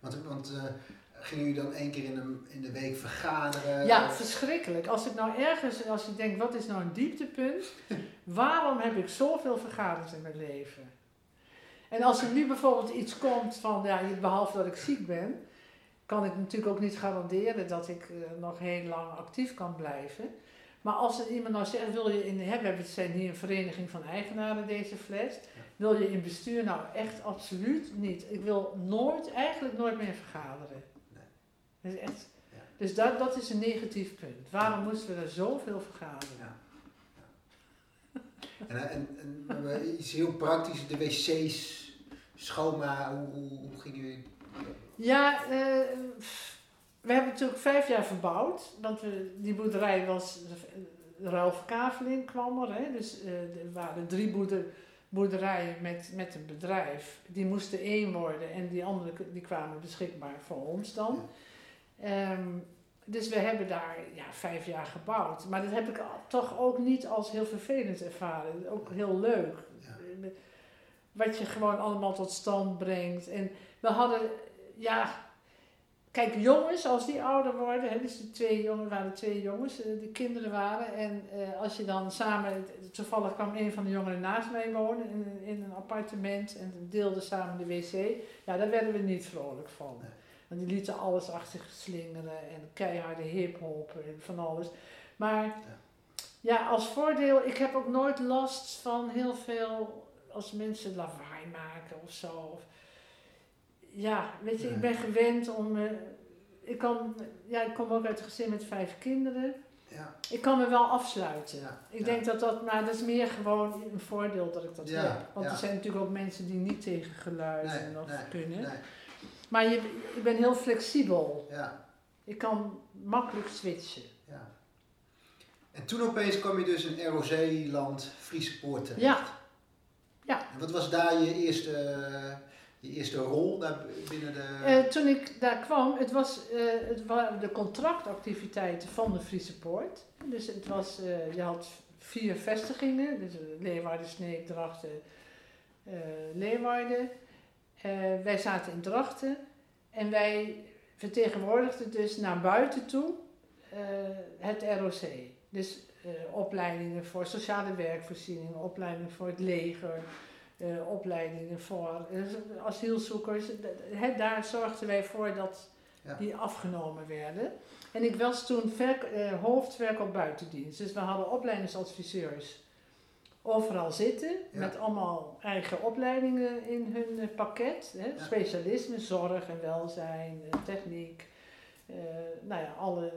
B: Want, want eh, gingen jullie dan één keer in de, in de week vergaderen?
C: Ja,
B: Of-
C: verschrikkelijk. Als ik nou ergens, als ik denk, wat is nou een dieptepunt? Waarom heb ik zoveel vergaderd in mijn leven? En als er nu bijvoorbeeld iets komt van, ja, behalve dat ik ziek ben, kan ik natuurlijk ook niet garanderen dat ik eh, nog heel lang actief kan blijven. Maar als er iemand nou zegt, wil je in, hè, we hebben- zijn hier een vereniging van eigenaren deze fles, wil je in bestuur nou echt absoluut niet. Ik wil nooit, eigenlijk nooit meer vergaderen.
B: Nee.
C: Dat is echt,
B: Ja.
C: dus dat, dat is een negatief punt. Waarom moesten we er zoveel vergaderen?
B: Ja. En, en, iets heel praktisch, de wc's schoonmaken, hoe, hoe, hoe gingen jullie?
C: Ja, eh, we hebben natuurlijk vijf jaar verbouwd. Want we, die boerderij was, de ruilverkaveling kwam er. Hè, dus eh, er waren drie boerder, boerderijen met, met een bedrijf. Die moesten één worden en die andere die kwamen beschikbaar voor ons dan. Ehm, dus we hebben daar ja, vijf jaar gebouwd. Maar dat heb ik toch ook niet als heel vervelend ervaren. Ook heel leuk.
B: Ja.
C: Wat je gewoon allemaal tot stand brengt. En we hadden, ja, kijk, jongens, als die ouder worden, hè, dus die twee jongens waren twee jongens, eh, die kinderen waren. En eh, als je dan samen, toevallig kwam een van de jongeren naast mij wonen in, in een appartement en deelden samen de wc. Ja, daar werden we niet vrolijk van.
B: Nee.
C: Want die lieten alles achter zich slingeren en keiharde hip-hop en van alles. Maar ja, als voordeel, ik heb ook nooit last van heel veel als mensen lawaai maken of zo. Ja, weet je, ik ben gewend om. eh, ik, kan, ja, ik kom ook uit een gezin met vijf kinderen.
B: Ja,
C: Ik kan me wel afsluiten.
B: Ja,
C: Ik denk dat dat, maar dat is meer gewoon een voordeel dat ik dat heb. Want er zijn natuurlijk ook mensen die niet tegen geluid
B: nee,
C: en
B: nee,
C: kunnen.
B: nee,
C: Maar je, ik ben heel flexibel.
B: ja,
C: Ik kan makkelijk switchen.
B: ja. En toen opeens kwam je dus in ROC-land Friese Poort terecht.
C: Ja. Ja.
B: En wat was daar je eerste, je eerste rol daar binnen de...
C: Eh, toen ik daar kwam, het, was, eh, het waren de contractactiviteiten van de Friese Poort. Dus het was, eh, je had vier vestigingen, dus Leeuwarden, Sneek, Drachten, Leeuwarden. Wij zaten in Drachten en wij vertegenwoordigden dus naar buiten toe het ROC. Dus opleidingen voor sociale werkvoorzieningen, opleidingen voor het leger, eh, opleidingen voor eh, asielzoekers. Daar zorgden wij voor dat
B: Ja.
C: die afgenomen werden. En ik was toen eh, hoofdwerk op buitendienst. Dus we hadden opleidingsadviseurs overal zitten.
B: Ja.
C: Met allemaal eigen opleidingen in hun pakket. Hè,
B: Ja.
C: Specialisme, zorg en welzijn, techniek. nou ja, alle,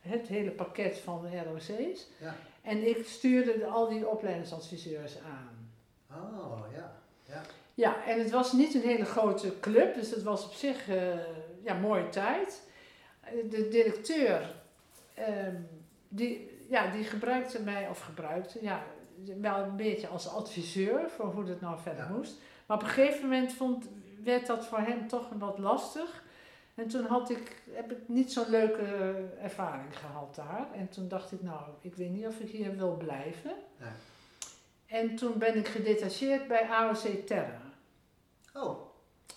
C: het hele pakket van de ROC's.
B: Ja.
C: En ik stuurde de- al die opleidingsadviseurs aan.
B: Oh, ja. ja.
C: Ja, en het was niet een hele grote club, dus het was op zich eh ja, mooie tijd. De directeur, ehm, die, ja, die gebruikte mij, of gebruikte, ja, wel een beetje als adviseur voor hoe het nou verder
B: Ja.
C: moest. Maar op een gegeven moment vond, werd dat voor hem toch wat lastig. En toen had ik, heb ik niet zo'n leuke ervaring gehad daar. En toen dacht ik, nou, ik weet niet of ik hier wil blijven.
B: Nee.
C: En toen ben ik gedetacheerd bij AOC Terra
B: Oh,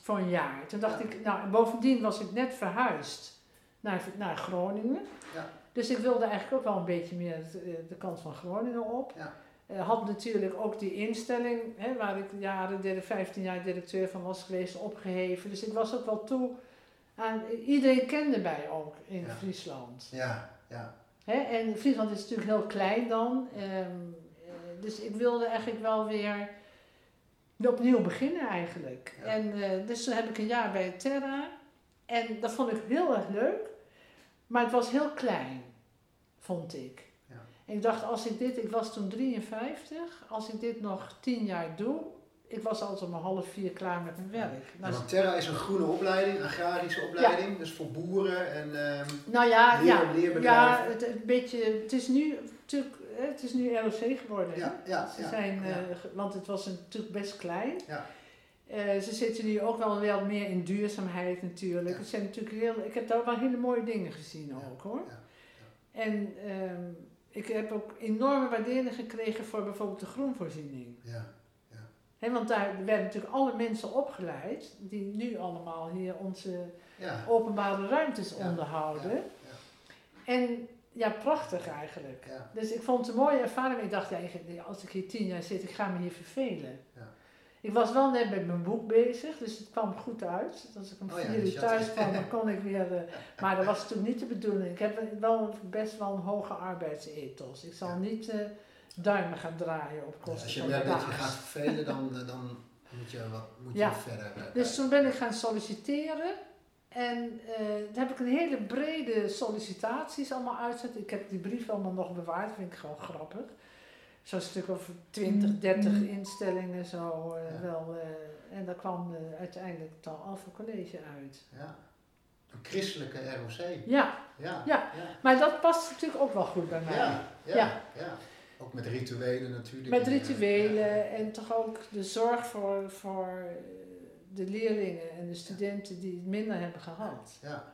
C: voor een jaar. Toen dacht
B: Ja.
C: ik, nou, en bovendien was ik net verhuisd naar, naar Groningen.
B: Ja.
C: Dus ik wilde eigenlijk ook wel een beetje meer de, de kant van Groningen op.
B: Ja.
C: Eh, had natuurlijk ook die instelling, hè, waar ik jaren, de 15 jaar directeur van was geweest, opgeheven. Dus ik was ook wel toe aan, iedereen kende mij ook in. Friesland.
B: ja, ja.
C: Hè? En Friesland is natuurlijk heel klein dan. eh, dus ik wilde eigenlijk wel weer opnieuw beginnen eigenlijk.
B: Ja.
C: En eh, dus toen heb ik een jaar bij Terra. En dat vond ik heel erg leuk. Maar het was heel klein, vond ik.
B: Ja.
C: En ik dacht, als ik dit, ik was toen 53, als ik dit nog tien jaar doe, ik was altijd om half vier klaar met mijn werk.
B: Ja,
C: Nou,
B: want Terra is een groene opleiding, agrarische opleiding, dus voor boeren en ehm,
C: nou ja,
B: leer-
C: ja, ja het, beetje, het is nu natuurlijk, het is nu ROC geworden.
B: Ja, ja,
C: Ze zijn,
B: ja.
C: eh, want het was natuurlijk best klein.
B: Ja.
C: Eh, ze zitten nu ook wel wel meer in duurzaamheid natuurlijk.
B: Ja.
C: Het zijn natuurlijk heel, ik heb daar wel hele mooie dingen gezien ook hoor.
B: Ja,
C: En ehm, ik heb ook enorme waardering gekregen voor bijvoorbeeld de groenvoorziening.
B: Ja,
C: Hè, want daar werden natuurlijk alle mensen opgeleid die nu allemaal hier onze openbare ruimtes onderhouden.
B: ja,
C: En ja, prachtig eigenlijk.
B: ja.
C: Dus ik vond het een mooie ervaring. Ik dacht, ja, als ik hier tien jaar zit, ik ga me hier vervelen.
B: Ja.
C: Ik was wel net met mijn boek bezig, dus het kwam goed uit. Dus als ik om
B: Oh
C: vier
B: dus
C: uur thuis kwam, dan kon ik weer... eh, maar dat was toen niet de bedoeling. Ik heb wel best wel een hoge arbeidsethos. Ik zal niet eh, duimen gaan draaien op kosten
B: Als je
C: van
B: merkt dat je gaat vervelen, dan, eh, dan moet je, wat, moet je verder.
C: Dus toen ben ik gaan solliciteren. En eh daar heb ik een hele brede sollicitaties allemaal uitgezet. Ik heb die brief allemaal nog bewaard, vind ik gewoon grappig. Zo'n stuk of 20, 30 instellingen zo eh,
B: Ja.
C: wel. eh, en daar kwam uiteindelijk het Alpha College uit.
B: Ja. Een christelijke ROC.
C: Ja,
B: Ja.
C: Ja. Maar dat past natuurlijk ook wel goed bij mij.
B: Ja. Ja.
C: Ja.
B: Ook met rituelen natuurlijk.
C: Met
B: En,
C: rituelen en toch ook de zorg voor, voor de leerlingen en de studenten die het minder hebben gehad.
B: Ja.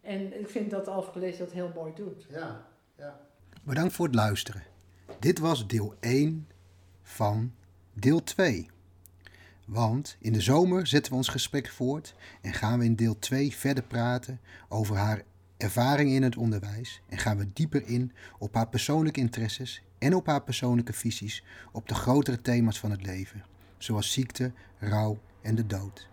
C: En ik vind dat College dat heel mooi doet.
B: Ja. Ja.
D: Bedankt voor het luisteren. Dit was deel 1 van deel 2. Want in de zomer zetten we ons gesprek voort en gaan we in deel 2 verder praten over haar ervaring in het onderwijs en gaan we dieper in op haar persoonlijke interesses en op haar persoonlijke visies op de grotere thema's van het leven, zoals ziekte, rouw en de dood.